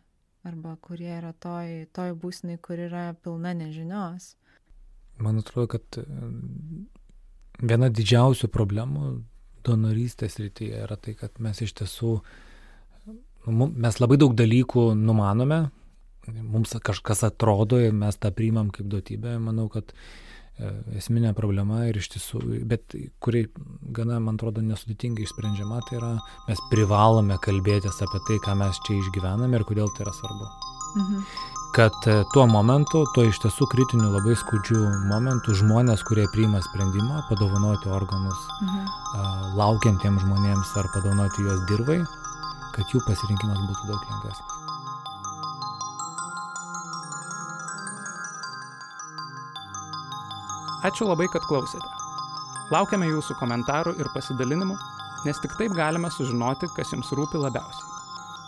arba kurie yra toj, toj būsnai, kur yra pilna nežinios. Man atrodo, kad e, viena didžiausių problemų donorystės rytyje yra tai, kad mes iš tiesų, nu, mes labai daug dalykų numanome, mums kažkas atrodo ir mes tą priimam kaip duotybę. Manau, kad E, esminė problema ir iš tiesų, bet kuri gana, man atrodo, nesudėtingai išsprendžiama, tai yra mes privalome kalbėtis apie tai, ką mes čia išgyvename ir kodėl tai yra svarbu. Mhm. Kad e, tuo momentu, tuo iš tiesų kritiniu labai skudžiu momentu žmonės, kurie priima sprendimą padovanoti organus mhm. laukiantiems žmonėms ar padovanoti juos dirbai, kad jų pasirinkimas būtų daug lengvesnis. Ačiū labai, kad klausėte. Laukiame jūsų komentarų ir pasidalinimų, nes tik taip galime sužinoti, kas jums rūpi labiausiai.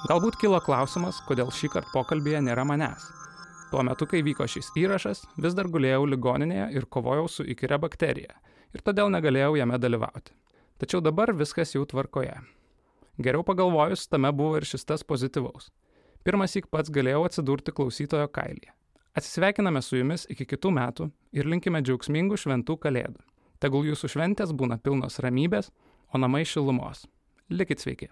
Galbūt kilo klausimas, kodėl šį kartą pokalbėje nėra manęs. Tuo metu, kai vyko šis įrašas, vis dar gulėjau ligoninėje ir kovojau su įkyria bakterija ir todėl negalėjau jame dalyvauti. Tačiau dabar viskas jau tvarkoje. Geriau pagalvojus, tame buvo ir šis tas pozityvaus. Pirmas įk pats galėjau atsidurti klausytojo kailyje. Atsisveikiname su jumis iki kitų metų ir linkime džiaugsmingų šventų kalėdų. Tegul jūsų šventės būna pilnos ramybės, o namai šilumos. Likit sveiki.